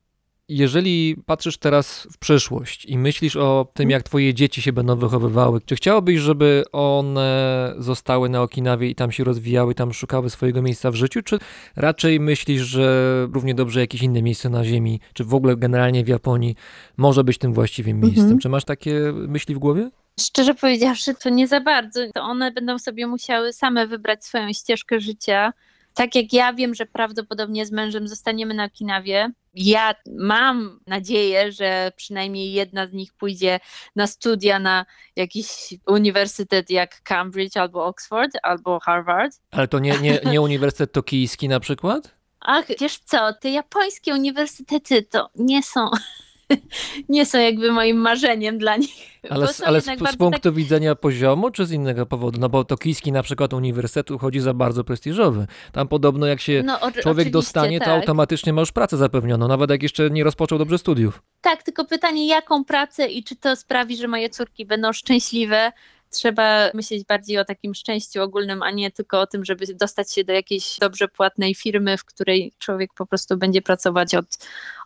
Jeżeli patrzysz teraz w przyszłość i myślisz o tym, jak twoje dzieci się będą wychowywały, czy chciałabyś, żeby one zostały na Okinawie i tam się rozwijały, tam szukały swojego miejsca w życiu, czy raczej myślisz, że równie dobrze jakieś inne miejsce na Ziemi, czy w ogóle generalnie w Japonii może być tym właściwym miejscem? Mhm. Czy masz takie myśli w głowie? Szczerze powiedziawszy, to nie za bardzo. To one będą sobie musiały same wybrać swoją ścieżkę życia. Tak jak ja wiem, że prawdopodobnie z mężem zostaniemy na Okinawie. Ja mam nadzieję, że przynajmniej jedna z nich pójdzie na studia na jakiś uniwersytet jak Cambridge albo Oxford albo Harvard. Ale to nie, nie, nie Uniwersytet Tokijski na przykład? Ach, wiesz co, te japońskie uniwersytety to nie są, nie są jakby moim marzeniem dla nich. Ale, z, ale z, z punktu widzenia poziomu, czy z innego powodu? No bo Tokijski na przykład uniwersytet uchodzi za bardzo prestiżowy. Tam podobno jak się no, o- człowiek dostanie, to tak. automatycznie ma już pracę zapewnioną, nawet jak jeszcze nie rozpoczął dobrze studiów. Tak, tylko pytanie, jaką pracę i czy to sprawi, że moje córki będą szczęśliwe? Trzeba myśleć bardziej o takim szczęściu ogólnym, a nie tylko o tym, żeby dostać się do jakiejś dobrze płatnej firmy, w której człowiek po prostu będzie pracować od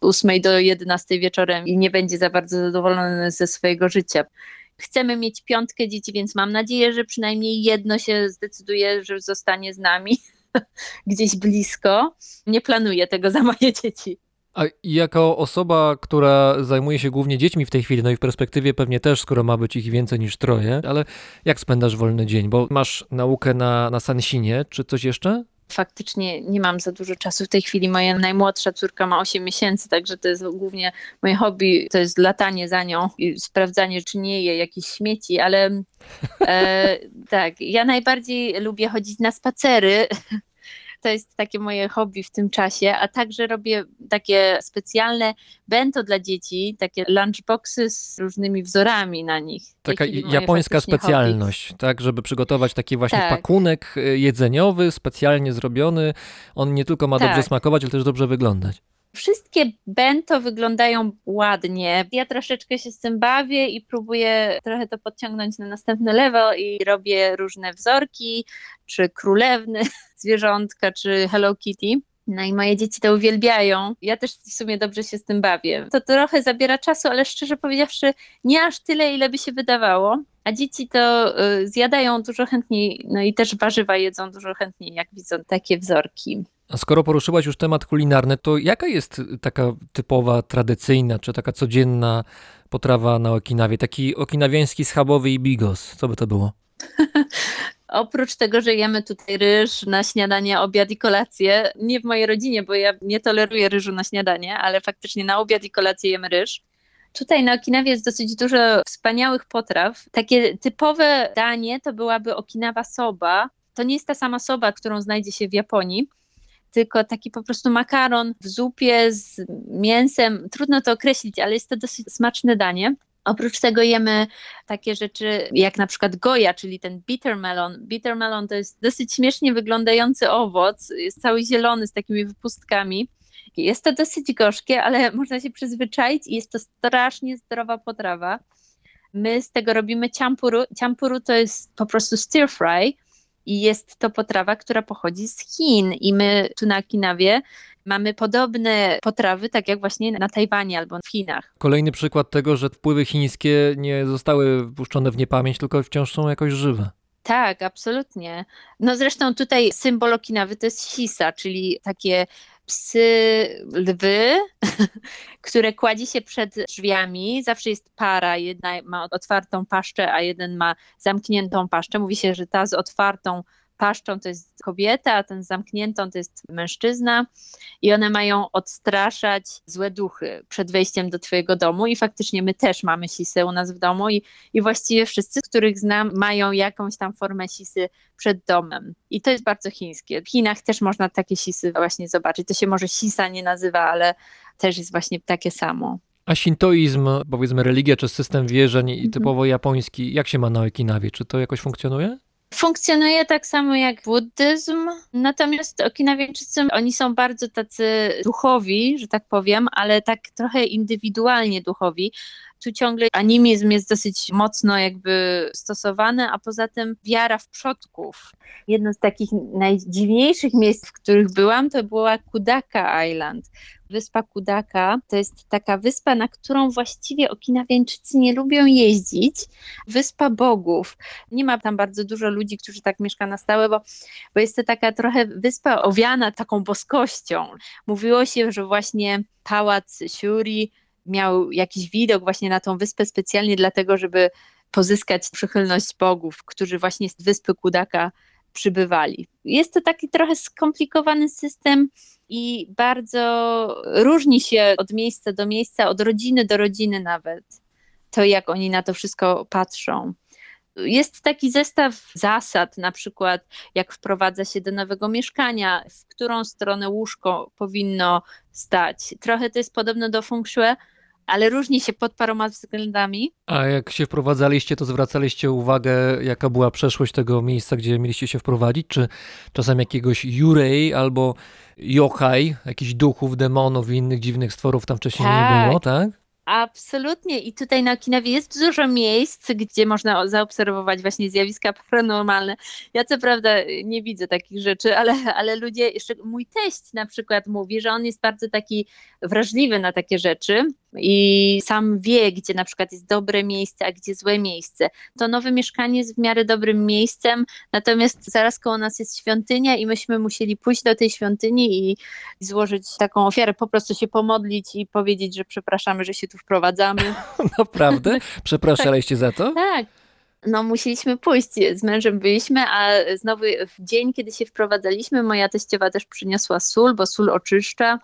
8 do 11 wieczorem i nie będzie za bardzo zadowolony ze swojego życia. Chcemy mieć piątkę dzieci, więc mam nadzieję, że przynajmniej jedno się zdecyduje, że zostanie z nami gdzieś blisko. Nie planuję tego za moje dzieci. A jako osoba, która zajmuje się głównie dziećmi w tej chwili, no i w perspektywie pewnie też, skoro ma być ich więcej niż troje, ale jak spędzasz wolny dzień? Bo masz naukę na, na Sansinie, czy coś jeszcze? faktycznie nie mam za dużo czasu w tej chwili. Moja najmłodsza córka ma 8 miesięcy, także to jest głównie moje hobby, to jest latanie za nią i sprawdzanie, czy nie je jakieś śmieci, ale e, tak, ja najbardziej lubię chodzić na spacery. To jest takie moje hobby w tym czasie, a także robię takie specjalne bento dla dzieci, takie lunchboxy z różnymi wzorami na nich. Taka japońska faktycznie hobby. specjalność, tak? Żeby przygotować taki właśnie Tak. pakunek y, jedzeniowy, specjalnie zrobiony. On nie tylko ma dobrze Tak. smakować, ale też dobrze wyglądać. Wszystkie bento wyglądają ładnie. Ja troszeczkę się z tym bawię i próbuję trochę to podciągnąć na następny level i robię różne wzorki, czy królewny, zwierzątka, czy Hello Kitty. No i moje dzieci to uwielbiają. Ja też w sumie dobrze się z tym bawię. To trochę zabiera czasu, ale szczerze powiedziawszy, nie aż tyle, ile by się wydawało. A dzieci to y, zjadają dużo chętniej, no i też warzywa jedzą dużo chętniej, jak widzą takie wzorki. A skoro poruszyłaś już temat kulinarny, to jaka jest taka typowa, tradycyjna, czy taka codzienna potrawa na Okinawie? Taki okinawiański schabowy i bigos. Co by to było? Oprócz tego, że jemy tutaj ryż na śniadanie, obiad i kolację, nie w mojej rodzinie, bo ja nie toleruję ryżu na śniadanie, ale faktycznie na obiad i kolację jemy ryż. Tutaj na Okinawie jest dosyć dużo wspaniałych potraw. Takie typowe danie to byłaby Okinawa soba. To nie jest ta sama soba, którą znajdzie się w Japonii, tylko taki po prostu makaron w zupie z mięsem. Trudno to określić, ale jest to dosyć smaczne danie. Oprócz tego jemy takie rzeczy jak na przykład goja, czyli ten bitter melon. Bitter melon to jest dosyć śmiesznie wyglądający owoc, jest cały zielony z takimi wypustkami. Jest to dosyć gorzkie, ale można się przyzwyczaić i jest to strasznie zdrowa potrawa. My z tego robimy ciampuru. Ciampuru to jest po prostu stir fry i jest to potrawa, która pochodzi z Chin i my tu na Okinawie Mamy podobne potrawy, tak jak właśnie na Tajwanie albo w Chinach. Kolejny przykład tego, że wpływy chińskie nie zostały wpuszczone w niepamięć, tylko wciąż są jakoś żywe. Tak, absolutnie. No zresztą tutaj symbol Okinawy to jest sisa, czyli takie psy, lwy, które kładzie się przed drzwiami. Zawsze jest para, jedna ma otwartą paszczę, a jeden ma zamkniętą paszczę. Mówi się, że ta z otwartą paszczą to jest kobieta, a ten z zamkniętą to jest mężczyzna i one mają odstraszać złe duchy przed wejściem do twojego domu i faktycznie my też mamy sisy u nas w domu i, i właściwie wszyscy, których znam, mają jakąś tam formę sisy przed domem. I to jest bardzo chińskie. W Chinach też można takie sisy właśnie zobaczyć. To się może sisa nie nazywa, ale też jest właśnie takie samo. A shintoizm, powiedzmy religia czy system wierzeń i Mhm. typowo japoński, jak się ma na Okinawie? Czy to jakoś funkcjonuje? Funkcjonuje tak samo jak buddyzm, natomiast Okinawiańczycy, oni są bardzo tacy duchowi, że tak powiem, ale tak trochę indywidualnie duchowi. Tu ciągle animizm jest dosyć mocno jakby stosowany, a poza tym wiara w przodków. Jedno z takich najdziwniejszych miejsc, w których byłam, to była Kudaka Island. Wyspa Kudaka to jest taka wyspa, na którą właściwie Okinawiańczycy nie lubią jeździć. Wyspa bogów. Nie ma tam bardzo dużo ludzi, którzy tak mieszka na stałe, bo, bo jest to taka trochę wyspa owiana taką boskością. Mówiło się, że właśnie pałac Shuri miał jakiś widok właśnie na tą wyspę specjalnie dlatego, żeby pozyskać przychylność bogów, którzy właśnie z wyspy Kudaka przybywali. Jest to taki trochę skomplikowany system i bardzo różni się od miejsca do miejsca, od rodziny do rodziny nawet. To jak oni na to wszystko patrzą. Jest taki zestaw zasad, na przykład jak wprowadza się do nowego mieszkania, w którą stronę łóżko powinno stać. Trochę to jest podobne do feng shui, ale różni się pod paroma względami. A jak się wprowadzaliście, to zwracaliście uwagę, jaka była przeszłość tego miejsca, gdzie mieliście się wprowadzić? Czy czasem jakiegoś Yurei albo yokai, jakichś duchów, demonów i innych dziwnych stworów tam wcześniej nie Tak. było, tak? Absolutnie. I tutaj na Okinawie jest dużo miejsc, gdzie można zaobserwować właśnie zjawiska paranormalne. Ja co prawda nie widzę takich rzeczy, ale, ale ludzie, mój teść na przykład mówi, że on jest bardzo taki wrażliwy na takie rzeczy i sam wie, gdzie na przykład jest dobre miejsce, a gdzie złe miejsce. To nowe mieszkanie jest w miarę dobrym miejscem, natomiast zaraz koło nas jest świątynia i myśmy musieli pójść do tej świątyni i złożyć taką ofiarę, po prostu się pomodlić i powiedzieć, że przepraszamy, że się tu wprowadzamy. Naprawdę? Przepraszaliście za to? Tak. No, musieliśmy pójść. Z mężem byliśmy, a znowu w dzień, kiedy się wprowadzaliśmy, moja teściowa też przyniosła sól, bo sól oczyszcza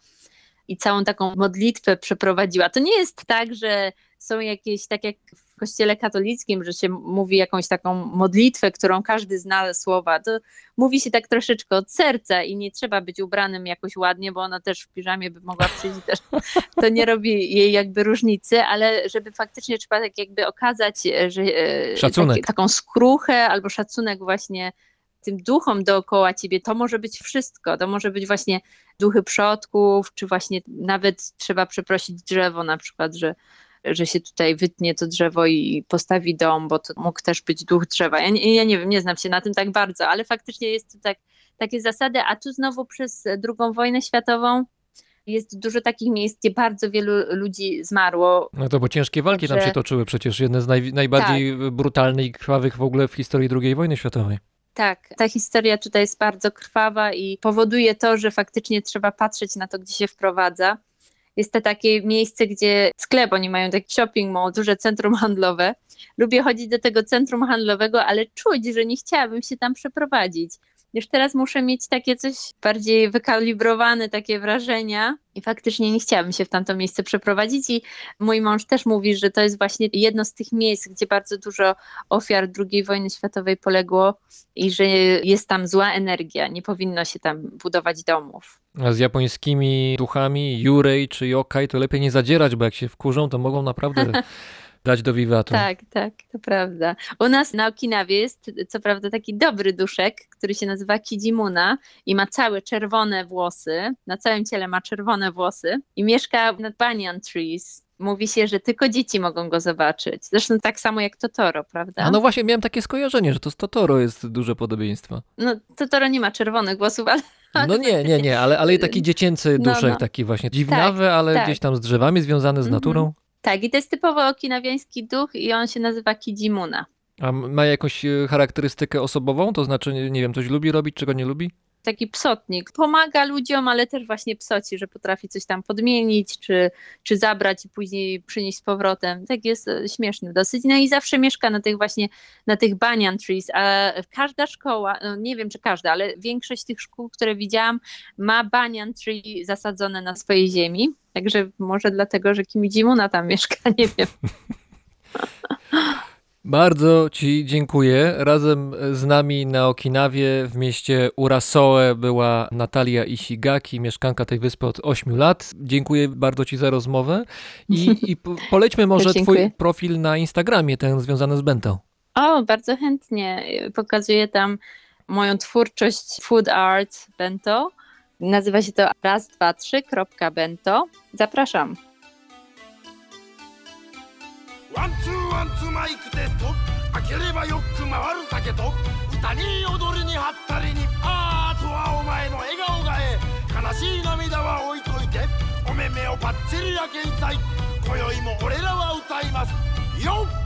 i całą taką modlitwę przeprowadziła. To nie jest tak, że są jakieś, tak jak w kościele katolickim, że się mówi jakąś taką modlitwę, którą każdy zna słowa. To mówi się tak troszeczkę od serca i nie trzeba być ubranym jakoś ładnie, bo ona też w piżamie by mogła przyjść też to nie robi jej jakby różnicy, ale żeby faktycznie trzeba tak jakby okazać, że e, Szacunek. Taki, taką skruchę albo szacunek właśnie tym duchom dookoła ciebie, to może być wszystko. To może być właśnie duchy przodków, czy właśnie nawet trzeba przeprosić drzewo na przykład, że, że się tutaj wytnie to drzewo i postawi dom, bo to mógł też być duch drzewa. Ja, nie- ja nie wiem, nie znam się na tym tak bardzo, ale faktycznie jest to tak, takie zasady, a tu znowu przez drugą wojnę światową jest dużo takich miejsc, gdzie bardzo wielu ludzi zmarło. No to bo ciężkie walki tam Także- się toczyły przecież, jedne z naj, najbardziej brutalnych i krwawych w ogóle w historii II wojny światowej. Tak, ta historia tutaj jest bardzo krwawa i powoduje to, że faktycznie trzeba patrzeć na to, gdzie się wprowadza. Jest to takie miejsce, gdzie sklep, oni mają taki shopping mall, duże centrum handlowe. Lubię chodzić do tego centrum handlowego, ale czuć, że nie chciałabym się tam przeprowadzić. Już teraz muszę mieć takie coś bardziej wykalibrowane, takie wrażenia. I faktycznie nie chciałabym się w tamto miejsce przeprowadzić. I mój mąż też mówi, że to jest właśnie jedno z tych miejsc, gdzie bardzo dużo ofiar II wojny światowej poległo i że jest tam zła energia, nie powinno się tam budować domów. A z japońskimi duchami, Yurei czy Yokai, to lepiej nie zadzierać, bo jak się wkurzą, to mogą naprawdę dać do wiwatu. Tak, tak, to prawda. U nas na Okinawie jest co prawda taki dobry duszek, który się nazywa Kijimuna i ma całe czerwone włosy, na całym ciele ma czerwone włosy i mieszka nad banyan trees. Mówi się, że tylko dzieci mogą go zobaczyć. Zresztą tak samo jak Totoro, prawda? A no właśnie, miałem takie skojarzenie, że to z Totoro jest duże podobieństwo. No, Totoro nie ma czerwonych włosów, ale, No nie, nie, nie, ale, ale taki dziecięcy No, duszek, no. taki właśnie dziwnawy, ale tak. gdzieś tam z drzewami związany z Mhm. naturą. Tak, i to jest typowo okinawiański duch i on się nazywa Kijimuna. A ma jakąś charakterystykę osobową? To znaczy, nie wiem, coś lubi robić, czego nie lubi? Taki psotnik. Pomaga ludziom, ale też właśnie psoci, że potrafi coś tam podmienić, czy, czy zabrać i później przynieść z powrotem. Tak jest e, śmieszny dosyć. No i zawsze mieszka na tych właśnie, na tych banyan trees, a każda szkoła, no nie wiem czy każda, ale większość tych szkół, które widziałam, ma banyan tree zasadzone na swojej ziemi. Także może dlatego, że Kim Jimuna tam mieszka, nie wiem. Bardzo Ci dziękuję. Razem z nami na Okinawie w mieście Urasoe była Natalia Ishigaki, mieszkanka tej wyspy od 8 lat. Dziękuję bardzo Ci za rozmowę i, i po- polećmy może. Twój profil na Instagramie, ten związany z Bento. O, bardzo chętnie. Pokazuję tam moją twórczość food art bento. Nazywa się to raz, dwa, trzy, kropka bento. Zapraszam. ワンツーワンツーマイクテスト。開ければよく回る酒と。歌に踊りにハったりに。アートはお前の笑顔がええ。悲しい涙は置いといて。お目目をパッチリやけんさい。今宵も俺らは歌います。よっ。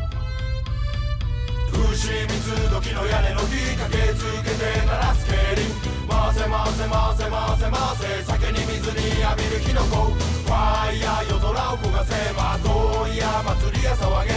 牛水時の屋根の火駆けつけて鳴らす競輪。回せ回せ回せ回せ回せ酒に水に浴びる火の粉ファイヤー夜空を焦がせまといや祭りや騒げ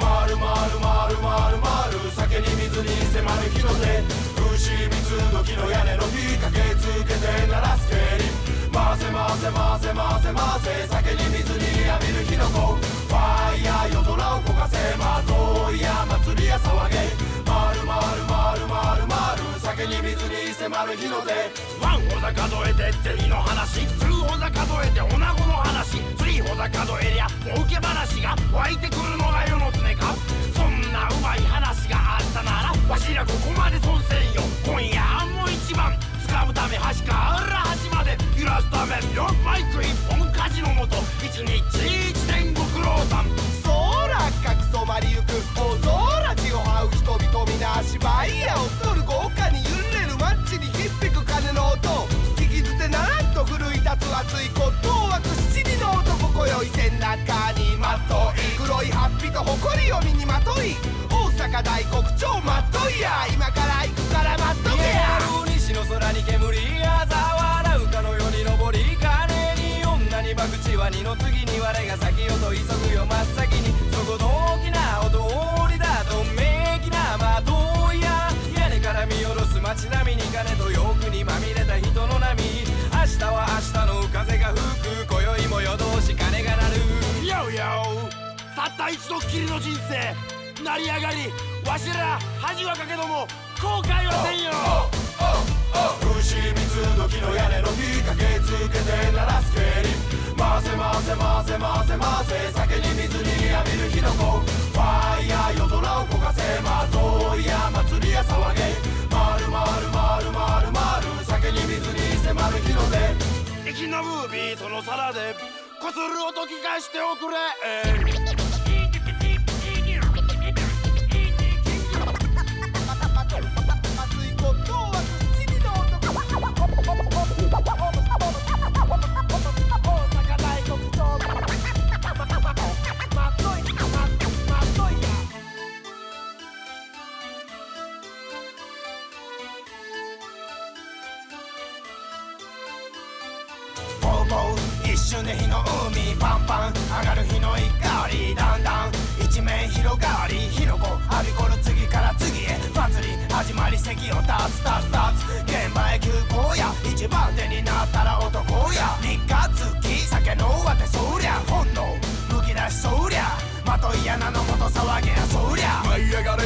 回る回る回る回る回る酒に水に迫る火の手牛水時の屋根の火駆けつけて鳴らす競輪回せ回せ回せ回せ回せ酒に水に浴びる火の粉ファイヤー夜空を焦がせまといや祭りや騒げ回る酒に水に迫る火の手ワンほざ数えてゼリーの話。ツーほざ数えて女子の話。スリーほざ数えりゃ儲け話が湧いてくるのが世の常か。そんなうまい話があったならわしらここまで損せんよ。今夜も一番。掴むため端から端まで揺らすためよ。マイク一本火事のもと一日一年ご苦労さん。空かき染まりゆく。大空地を這う人々皆芝居やをの誇りを身にまとい大阪大黒鳥まっといや。今から行くから待っとけや。西の空に煙一度きりの人生成り上がりわしら恥はかけども後悔はせんよ。牛水時の屋根の火駆けつけて鳴らす競輪回せ回せ回せ回せ回せ酒に水に浴びる火の粉。ファイヤー夜空を焦がせまといや祭りや騒げ。回る回る回る回る回る酒に水に迫る火の手息のムービーその皿でこする音聞かしておくれ。熱の海パンパン上がる火の怒りだんだん一面広がり火の粉浴びこる次から次へ祭り始まり席を立つ立つ立つ現場へ急行や一番手になったら男や三日月酒の上手そりゃ本能むき出しそりゃまとい穴の元騒げやそりゃ。舞い上がれ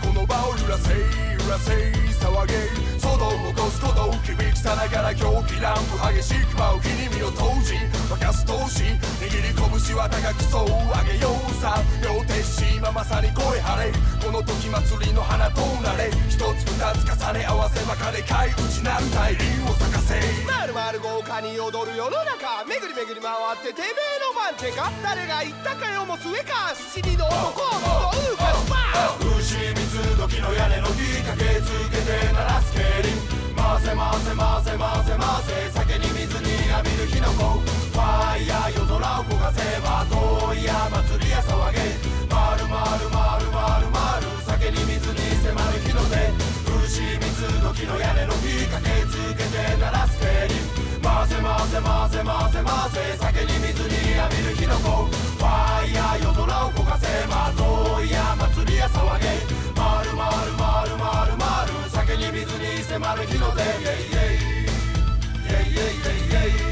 この場を揺らせらせ騒げ騒動を起こすことを響きさながら狂気乱舞激しく舞う火に身を投じ沸かす闘志握り拳は高くそう上げようさ両手しままさに声張れこの時祭りの花となれ一つ二つ重ね合わせばかでかい内なる大輪を咲かせまるまる豪華に踊る世の中めぐりめぐり回っててめえの番手か誰が言ったかよもす上か七人の男を集う。かスパー時の屋根の火かけ続けて鳴らす競輪回せ回せ回せ回せ回せ酒に水に浴びる火の粉ファイヤー夜空を焦がせば遠いや祭りや騒げ回る回る回る回る回る酒に水に迫る火の手牛三つ時の屋根の火かけ続けて鳴らす競輪回せ回せ回せ回せ回せ酒に水に浴びる火の粉ファイヤー夜空を焦がせ窓や祭りや騒げ回る回る回る回る回る酒に水に迫る火の手イェイイェイイェイイェイイェイイェイ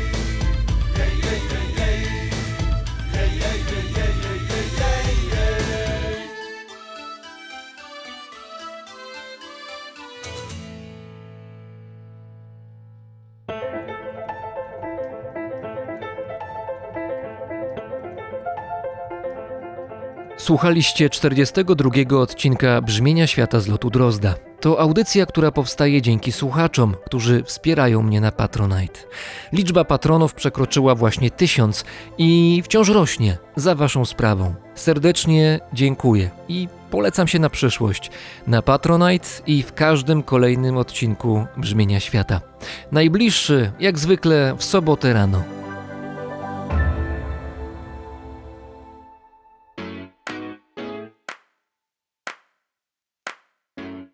Słuchaliście 42 odcinka Brzmienia Świata z lotu Drozda. To audycja, która powstaje dzięki słuchaczom, którzy wspierają mnie na Patronite. Liczba patronów przekroczyła właśnie tysiąc i wciąż rośnie za Waszą sprawą. Serdecznie dziękuję i polecam się na przyszłość na Patronite i w każdym kolejnym odcinku Brzmienia Świata. Najbliższy, jak zwykle, w sobotę rano.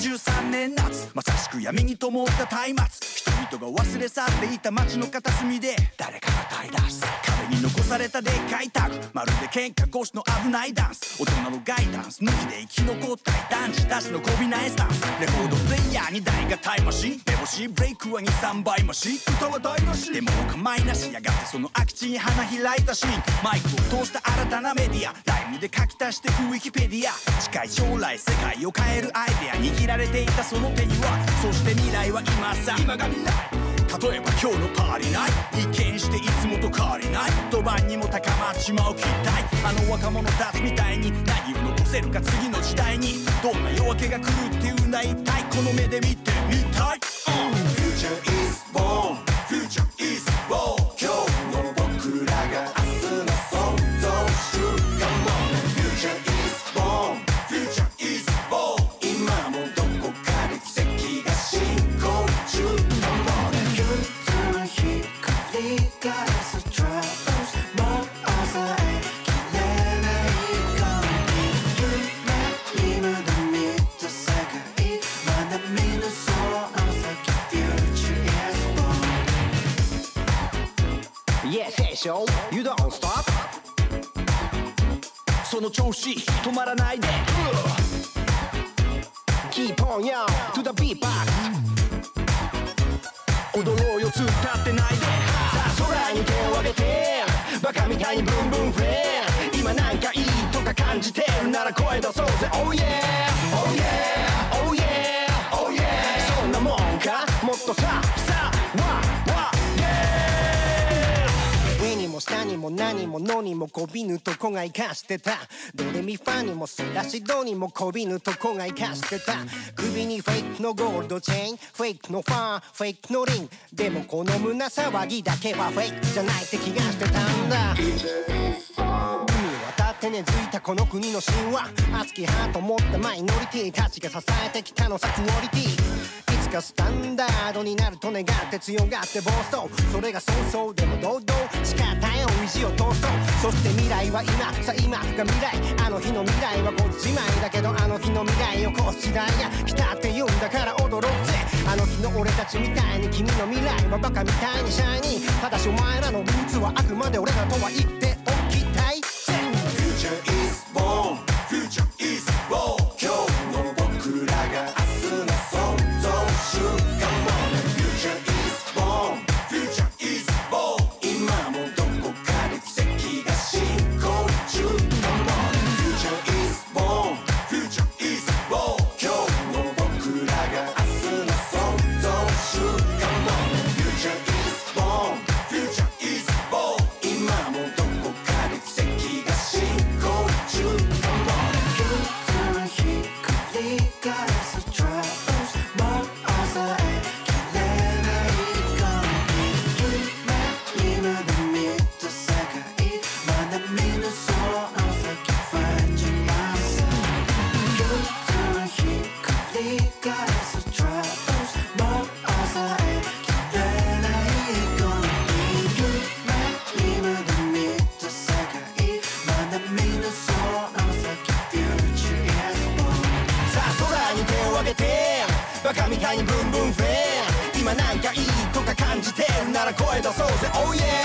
１３年夏。まさしく闇に灯った松。明々が忘れ去っていた街の片隅で誰かが歌い出す壁に残されたでっかいタグまるで喧嘩越しの危ないダンス。大人のガイダンス抜きで生き残ったい男児たちのこびないスタンス。レコードプレイヤーに台がタイマシ目星ブレイクは23倍増し歌は台無し。でもお構いなしやがってその空き地に花開いたシーン。マイクを通した新たなメディア。ライムで書き足していくウィキペディア。近い将来世界を変えるアイデア。握られていたその手にはそして未来は今さ。今が未来例えば今日のパーリーナイト一見していつもと変わりない一晩にも高まっちまう期待あの若者たちみたいに何を残せるか次の時代にどんな夜明けが来るっていうんだ一体この目で見てみたい、うん Future is born Future is show you don't stop. その調子止まらないで Keep on, yo, to the beatbox. 踊ろうよ突っ立ってないで。さあ空に手を上げてバカみたいにブンブンフレア今なんかいいとか感じてるなら声出そうぜ。Oh yeah, oh yeah, 下にも何ものにもこびぬとこが生かしてた。ドレミファにもソラシドにもこびぬとこが生かしてた。首にフェイクのゴールドチェーンフェイクのファンフェイクのリン。でもこの胸騒ぎだけはフェイクじゃないって気がしてたんだ。海渡って根付いたこの国の神話。熱きハート持ったマイノリティたちが支えてきたのさクオリティいつかスタンダードになると願って強がって暴走それがそうそうでも堂々誓ったよ意地を通そうそして未来は今さ今が未来あの日の未来はこっちまいだけどあの日の未来をこう時代が来たって言うんだから驚くぜあの日の俺たちみたいに君の未来はバカみたいにシャイニーただしお前らのルーツはあくまで俺らとは言って 声出そうぜ Oh yeah